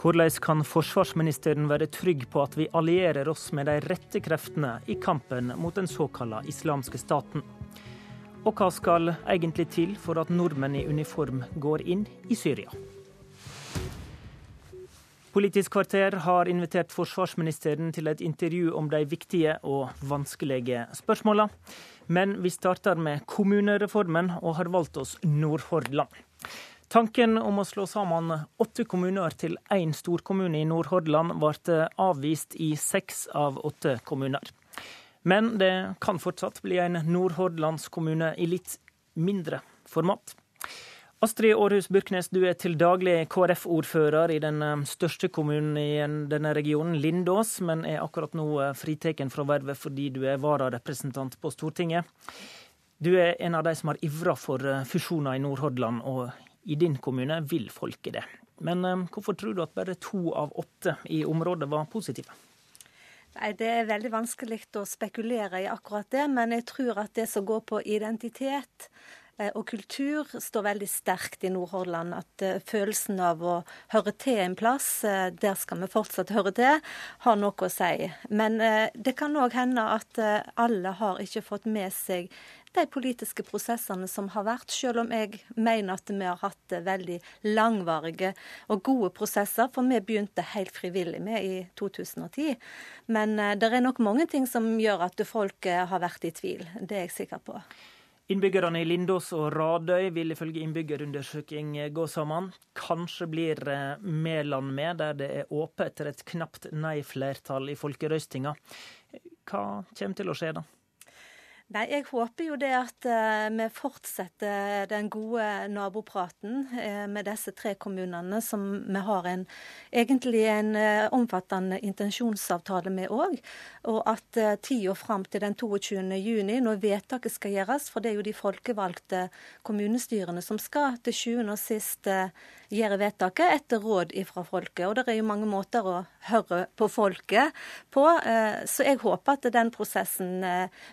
Hvordan kan forsvarsministeren være trygg på at vi allierer oss med de rette kreftene i kampen mot den såkalte islamske staten? Og hva skal egentlig til for at nordmenn i uniform går inn i Syria? Politisk kvarter har invitert forsvarsministeren til et intervju om de viktige og vanskelige spørsmåla. Men vi starter med kommunereformen, og har valgt oss Nordhordland. Tanken om å slå sammen åtte kommuner til én storkommune i Nordhordland ble avvist i seks av åtte kommuner. Men det kan fortsatt bli en nordhordlandskommune i litt mindre format. Astrid Aarhus Burknes, du er til daglig KrF-ordfører i den største kommunen i denne regionen, Lindås, men er akkurat nå fritatt fra vervet fordi du er vararepresentant på Stortinget. Du er en av de som har ivra for fusjoner i Nordhordland, og i din kommune vil folket det. Men eh, hvorfor tror du at bare to av åtte i området var positive? Nei, Det er veldig vanskelig å spekulere i akkurat det, men jeg tror at det som går på identitet og kultur står veldig sterkt i Nordhordland. At uh, følelsen av å høre til en plass, uh, der skal vi fortsatt høre til, har noe å si. Men det kan òg hende at alle har ikke fått med seg de politiske prosessene som har vært, selv om jeg mener at vi har hatt veldig langvarige og gode prosesser. For vi begynte helt frivillig med i 2010. Men eh, det er nok mange ting som gjør at folk eh, har vært i tvil. Det er jeg sikker på. Innbyggerne i Lindås og Radøy vil ifølge innbyggerundersøking gå sammen. Kanskje blir eh, Mæland med, der det er åpent etter et knapt nei-flertall i folkerøstinga. Hva kommer til å skje da? Nei, Jeg håper jo det at uh, vi fortsetter den gode nabopraten uh, med disse tre kommunene, som vi har en, egentlig en uh, omfattende intensjonsavtale med òg. Og at tida fram til den 22. juni, når vedtaket skal gjøres, for det er jo de folkevalgte kommunestyrene som skal til sjuende og sist gjøre vedtaket etter råd fra folket. Og det er jo mange måter å høre på folket på. Så jeg håper at den prosessen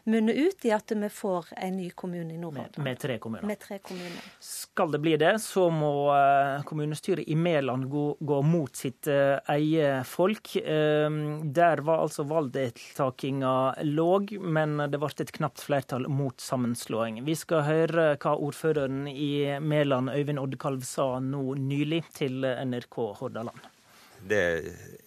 munner ut i at vi får en ny kommune i Nordhordland. Med, med, tre kommuner. Med tre kommuner. Skal det bli det, så må uh, kommunestyret i Mæland gå, gå, mot sitt uh, eget folk. Uh, der var altså valgdeltakinga låg, men det ble et knapt flertall mot sammenslåing. Vi skal høre hva ordføreren i Mæland, Øyvind Oddekalv, sa nå nylig til NRK Hordaland. Det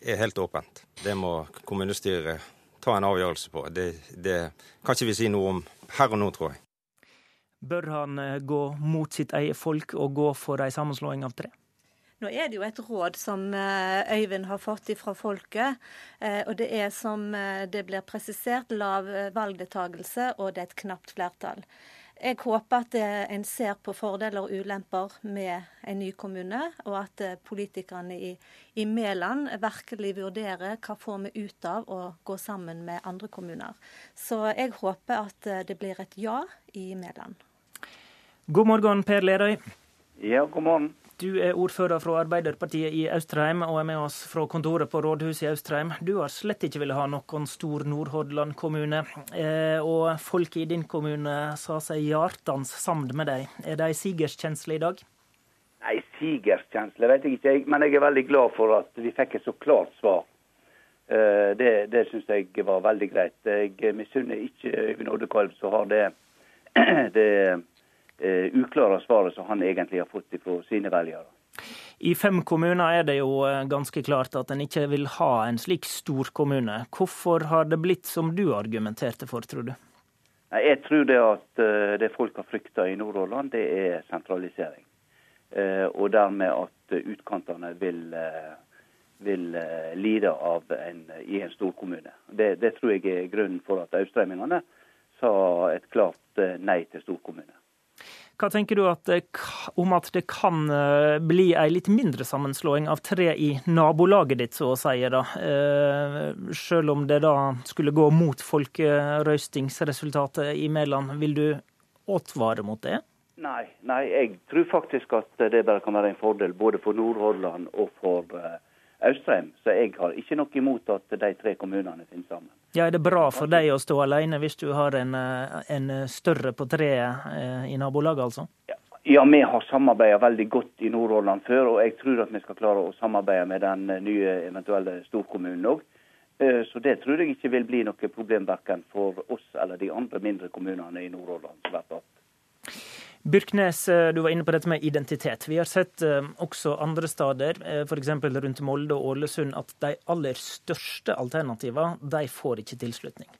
er helt åpent. Det må kommunestyret ta en avgjørelse på. Det, det kan ikke vi si noe om her og nå, tror jeg. Bør han eh, gå mot sitt eget folk og gå for ei sammenslåing av tre? Nå er det jo et råd som eh, Øyvind har fått fra folket. Eh, og det er som det blir presisert, lav valgdeltakelse, og det er et knapt flertall. Jeg håper at en ser på fordeler og ulemper med en ny kommune, og at politikerne i, i Mæland virkelig vurderer hva får vi ut av å gå sammen med andre kommuner. Så jeg håper at det blir et ja i Mæland. God morgen, Per Lerøy. Ja, god morgen. Du er ordfører fra Arbeiderpartiet i Austrheim og er med oss fra kontoret på rådhuset i Austrheim. Du har slett ikke villet ha noen stor Nordhordland kommune, eh, og folk i din kommune sa seg hjertens samd med deg. Er det ei sigerskjensle i dag? Nei, sigerskjensle vet jeg ikke, men jeg er veldig glad for at vi fikk et så klart svar. Eh, det det syns jeg var veldig greit. Jeg misunner ikke Øyvind Oddekalv som har det, det uklare svaret som han egentlig har fått fra sine velgere. I fem kommuner er det jo eh, ganske klart at en ikke vil ha en slik stor kommune. Hvorfor har det blitt som du argumenterte for, tror du? Jeg tror det at uh, det folk har frykta i Nordhordland, det er sentralisering. Og dermed at utkantene vil, vil lide av en, i en storkommune. Det, det tror jeg er grunnen for at austreimingene sa et klart nei til storkommune. Hva tenker du at, om at det kan eh, bli ei litt mindre sammenslåing av tre i nabolaget ditt, så å si, da? Eh, selv om det da skulle gå mot folkerøystingsresultatet i Mæland, vil du advare mot det? Nei, nei, jeg tror faktisk at det bare kan være en fordel både for Nordhordland og for Austrheim. Så jeg har ikke noe imot at de tre kommunene finner sammen. Ja, Er det bra for deg å stå alene hvis du har en, eh, en større på treet eh, i nabolaget, altså? Ja. Ja, vi har samarbeidet veldig godt i Nordhordland før, og jeg tror at vi skal klare å samarbeide med den eh, nye eventuelle storkommunen òg. Så det tror jeg ikke vil bli noe problem verken for oss eller de andre mindre kommunene i Nordhordland. som blir Byrknes, eh, du var inne på dette med identitet. Vi har sett eh, også andre steder, eh, f.eks. rundt Molde og Ålesund, at de aller største alternativene de får ikke tilslutning.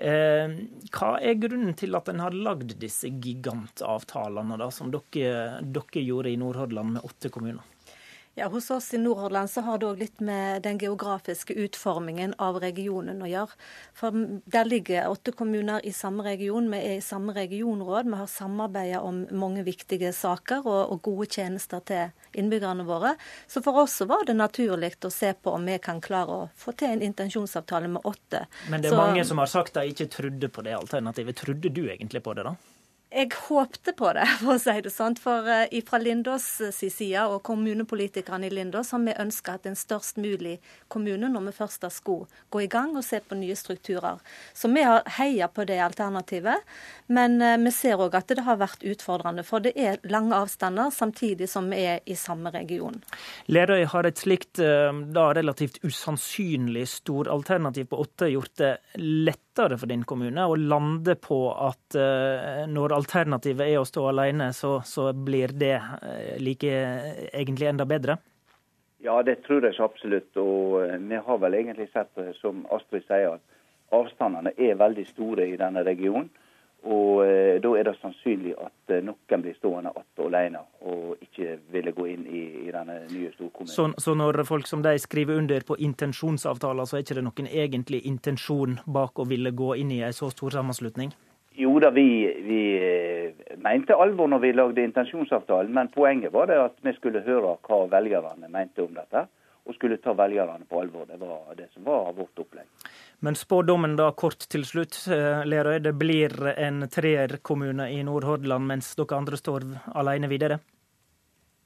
Hva er grunnen til at en har lagd disse gigantavtalene da, som dere, dere gjorde i Nordhordland med åtte kommuner? Ja, Hos oss i Nordhordland så har det òg litt med den geografiske utformingen av regionen å gjøre. For Der ligger åtte kommuner i samme region. Vi er i samme regionråd. Vi har samarbeida om mange viktige saker og, og, gode tjenester til innbyggerne våre. Så for oss så var det naturlig å se på om vi kan klare å få til en intensjonsavtale med åtte. Men det er så, mange som har sagt de ikke trodde på det alternativet. Trodde du egentlig på det, da? Jeg håpte på det, for å si det sånn. For uh, fra Lindås side og kommunepolitikerne i Lindås har vi ønska at en størst mulig kommune, når vi først har sko, gå i gang og se på nye strukturer. Så vi har heia på det alternativet. Men uh, vi ser òg at det har vært utfordrende. For det er lange avstander, samtidig som vi er i samme region. Lerøy har et slikt da relativt usannsynlig stor alternativ på åtte gjort det lettere for din kommune å lande på at når alternativet er å stå alene, så, så blir det eh, like egentlig enda bedre? Ja, det tror jeg så absolutt. Og eh, vi har vel egentlig sett, eh, som Astrid sier, at avstandene er veldig store i denne regionen. Og eh, da er det sannsynlig at noen blir stående igjen alene og ikke ville gå inn i, i denne nye storkommunen. Så, så, når folk som deg skriver under på intensjonsavtaler, så er ikke det noen egentlig intensjon bak å ville gå inn i en så stor sammenslutning? Jo da, vi, vi, eh, mente alvor når vi lagde intensjonsavtalen, men poenget var det at vi skulle høre hva velgerne mente om dette. Og skulle ta velgerne på alvor. Det var det som var vårt opplegg. Men spådommen da kort til slutt, eh, Lerøy. Det blir en treerkommune i Nordhordland, mens dere andre står alene videre?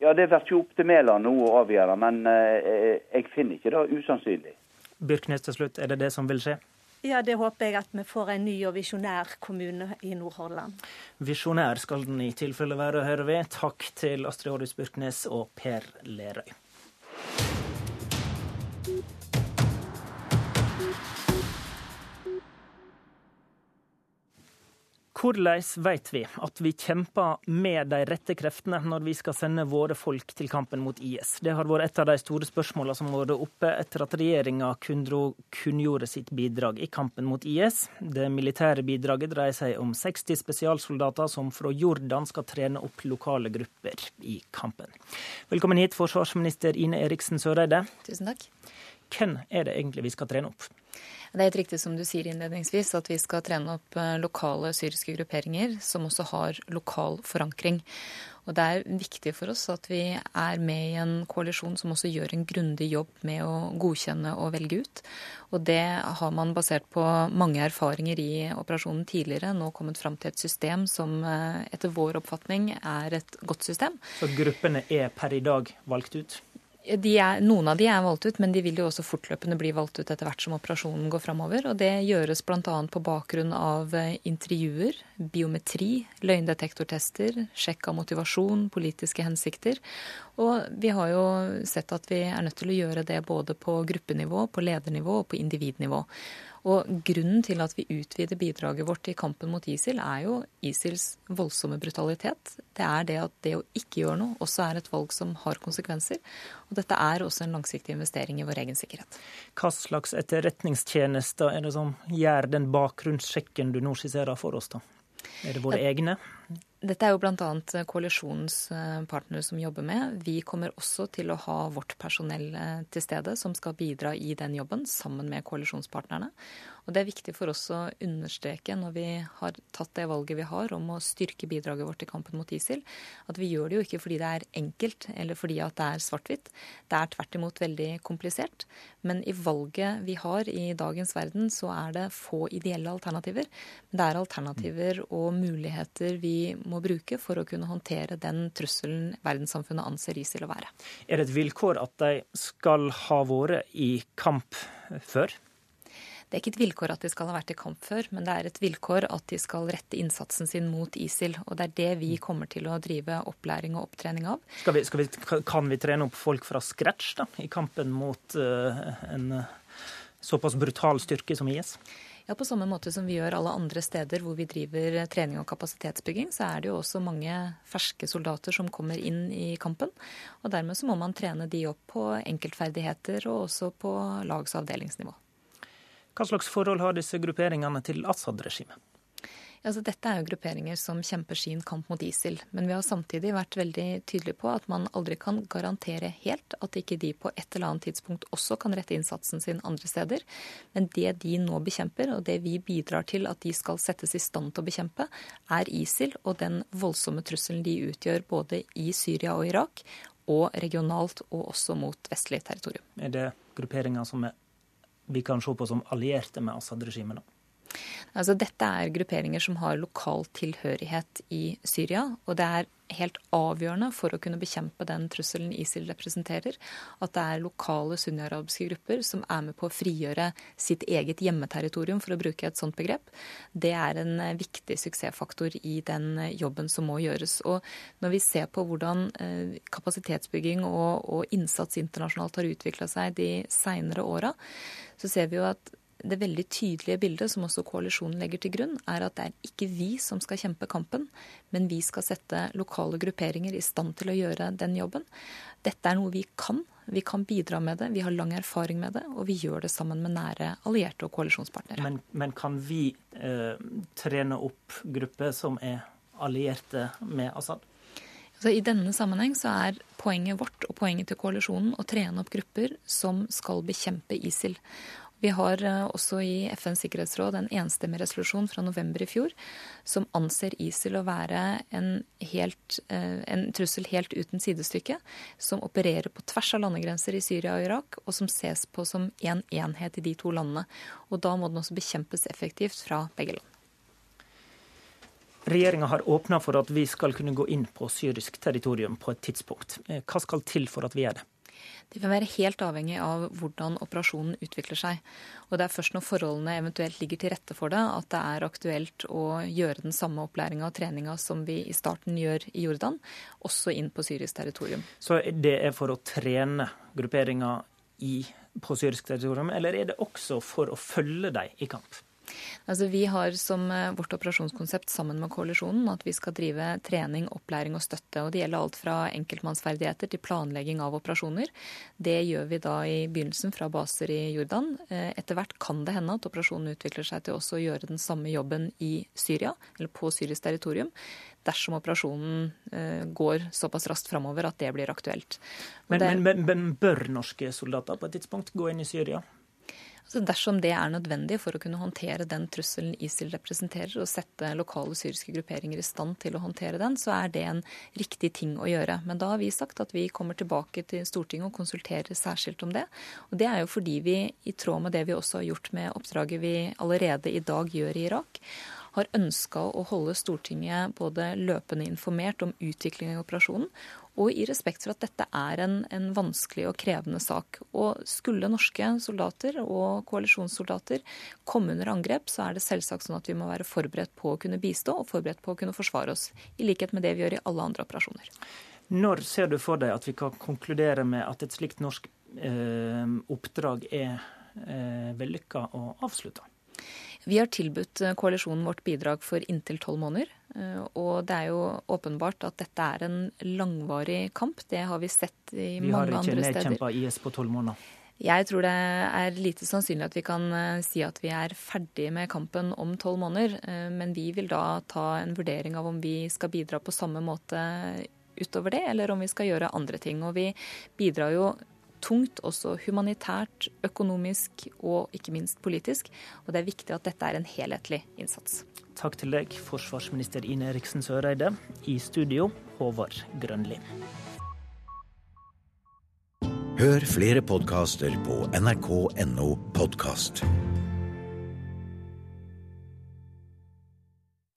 Ja, det blir ikke opp til Mæland nå å avgjøre, men eh, jeg finner ikke det usannsynlig. Byrknes til slutt, er det det som vil skje? Ja, det håper jeg at vi får en ny og visjonær kommune i Nordhordland. Visjonær skal den i tilfelle være, hører vi. Takk til Astrid Aarhus Byrknes og Per Lerøy. Thank you. Hvordan vet vi at vi kjemper med de rette kreftene når vi skal sende våre folk til kampen mot IS? Det har vært et av de store spørsmålene som har vært oppe etter at regjeringa kunngjorde sitt bidrag i kampen mot IS. Det militære bidraget dreier seg om 60 spesialsoldater som fra Jordan skal trene opp lokale grupper i kampen. Velkommen hit, forsvarsminister Ine Eriksen Søreide. Tusen takk. Hvem er det egentlig vi skal trene opp? Det er helt riktig som du sier innledningsvis, at vi skal trene opp eh, lokale syriske grupperinger som også har lokal forankring. Og det er viktig for oss at vi er med i en koalisjon som også gjør en grundig jobb med å godkjenne og velge ut. Og det har man basert på mange erfaringer i operasjonen tidligere nå kommet fram til et system som eh, etter vår oppfatning er et godt system. Så gruppene er per i dag valgt ut? Er, noen av de er valgt ut, men de vil jo også fortløpende bli valgt ut etter hvert som operasjonen går framover. Og det gjøres bl.a. på bakgrunn av eh, intervjuer, biometri, løgndetektortester, sjekk av motivasjon, politiske hensikter. Og vi har jo sett at vi er nødt til å gjøre det både på gruppenivå, på ledernivå og på individnivå. Og grunnen til at vi utvider bidraget vårt i kampen mot ISIL, er jo ISILs voldsomme brutalitet. Det er det at det å ikke gjøre noe også er et valg som har konsekvenser. Og dette er også en langsiktig investering i vår egen sikkerhet. Hva slags etterretningstjenester er det som gjør den bakgrunnssjekken du nå skisserer for oss, da? Er det våre ja. egne? Dette er jo bl.a. koalisjonens partnere som jobber med. Vi kommer også til å ha vårt personell eh, til stede som skal bidra i den jobben, sammen med koalisjonspartnerne. Og Det er viktig for oss å understreke når vi har tatt det valget vi har om å styrke bidraget vårt i kampen mot ISIL, at vi gjør det jo ikke fordi det er enkelt eller fordi at det er svart-hvitt. Det er tvert imot veldig komplisert. Men i valget vi har i dagens verden, så er det få ideelle alternativer. Men det er alternativer og muligheter vi må bruke for å kunne håndtere den trusselen verdenssamfunnet anser ISIL å være. Er det et vilkår at de skal ha vært i kamp før? Det er ikke et vilkår at de skal ha vært i kamp før, men det er et vilkår at de skal rette innsatsen sin mot ISIL. Og det er det vi kommer til å drive opplæring og opptrening av. Skal vi, skal vi, kan vi trene opp folk fra scratch da, i kampen mot uh, en uh, såpass brutal styrke som IS? Ja, På samme måte som vi gjør alle andre steder hvor vi driver trening og kapasitetsbygging, så er det jo også mange ferske soldater som kommer inn i kampen. Og dermed så må man trene de opp på enkeltferdigheter og også på lags- og avdelingsnivå. Hva slags forhold har disse grupperingene til Assad-regimet? Altså, dette er jo grupperinger som kjemper sin kamp mot ISIL. Men vi har samtidig vært veldig tydelige på at man aldri kan garantere helt at ikke de på et eller annet tidspunkt også kan rette innsatsen sin andre steder. Men det de nå bekjemper, og det vi bidrar til at de skal settes i stand til å bekjempe, er ISIL og den voldsomme trusselen de utgjør både i Syria og Irak, og regionalt og også mot vestlig territorium. Er det grupperinger som vi kan se på som allierte med Assad-regimet? Altså, dette er grupperinger som har lokal tilhørighet i Syria. Og det er helt avgjørende for å kunne bekjempe den trusselen ISIL representerer, at det er lokale sunniarabiske grupper som er med på å frigjøre sitt eget hjemmeterritorium, for å bruke et sånt begrep. Det er en viktig suksessfaktor i den jobben som må gjøres. Og når vi ser på hvordan eh, kapasitetsbygging og, og innsats internasjonalt har utvikla seg de seinere åra, så ser vi jo at det veldig tydelige bildet, som også koalisjonen legger til grunn, er at det er ikke vi som skal kjempe kampen, men vi skal sette lokale grupperinger i stand til å gjøre den jobben. Dette er noe vi kan. Vi kan bidra med det, vi har lang erfaring med det, og vi gjør det sammen med nære allierte og koalisjonspartnere. Men, men kan vi eh, trene opp grupper som er allierte med Assad? Så I denne sammenheng så er poenget vårt og poenget til koalisjonen å trene opp grupper som skal bekjempe ISIL. Vi har eh, også i FNs sikkerhetsråd en enstemmig resolusjon fra november i fjor som anser ISIL å være en, helt, eh, en, trussel helt uten sidestykke, som opererer på tvers av landegrenser i Syria og Irak, og som ses på som en enhet i de to landene. Og da må den også bekjempes effektivt fra begge land. Regjeringa har åpna for at vi skal kunne gå inn på syrisk territorium på et tidspunkt. Eh, hva skal til for at vi gjør det? Det vil være helt avhengig av hvordan operasjonen utvikler seg. Og det er først når forholdene eventuelt ligger til rette for det, at det er aktuelt å gjøre den samme opplæringa og treninga som vi i starten gjør i Jordan, også inn på syrisk territorium. Så det er for å trene grupperinga på syrisk territorium, eller er det også for å følge dem i kamp? Altså, vi har som eh, vårt operasjonskonsept sammen med koalisjonen at vi skal drive trening, opplæring og støtte. og Det gjelder alt fra enkeltmannsferdigheter til planlegging av operasjoner. Det gjør vi da i begynnelsen fra baser i Jordan. Eh, etter hvert kan det hende at operasjonen utvikler seg til også å gjøre den samme jobben i Syria, eller på syrisk territorium dersom operasjonen eh, går såpass raskt framover at det blir aktuelt. Men, det... men, men, bør norske soldater på et tidspunkt gå inn i Syria? Så dersom det er nødvendig for å kunne håndtere den trusselen ISIL representerer, og sette lokale syriske grupperinger i stand til å håndtere den, så er det en riktig ting å gjøre. Men da har vi sagt at vi kommer tilbake til Stortinget og konsulterer særskilt om det. Og det er jo fordi vi, i tråd med det vi også har gjort med oppdraget vi allerede i dag gjør i Irak, har ønska å holde Stortinget både løpende informert om utviklingen i operasjonen, og i respekt for at dette er en, en, vanskelig og krevende sak. Og skulle norske soldater og koalisjonssoldater komme under angrep, så er det selvsagt sånn at vi må være forberedt på å kunne bistå og forberedt på å kunne forsvare oss, i likhet med det vi gjør i alle andre operasjoner. Når ser du for deg at vi kan konkludere med at et slikt norsk eh, oppdrag er eh, vellykka og avslutta? Vi har tilbudt eh, koalisjonen vårt bidrag for inntil tolv måneder. Eh, og det er jo åpenbart at dette er en langvarig kamp. Det har vi sett i vi mange andre steder. Vi har ikke nedkjempa IS på tolv måneder. Jeg tror det er lite sannsynlig at vi kan eh, si at vi er ferdig med kampen om tolv måneder. Men vi vil da ta en vurdering av om vi skal bidra på samme måte utover det, eller om vi skal gjøre andre ting. Og vi bidrar jo tungt også humanitært, økonomisk og ikke minst politisk. Og det er viktig at dette er en helhetlig innsats. Takk til deg, forsvarsminister Ine Eriksen Søreide. I studio, Håvard Grønli. Hør flere podkaster på nrk.no podkast.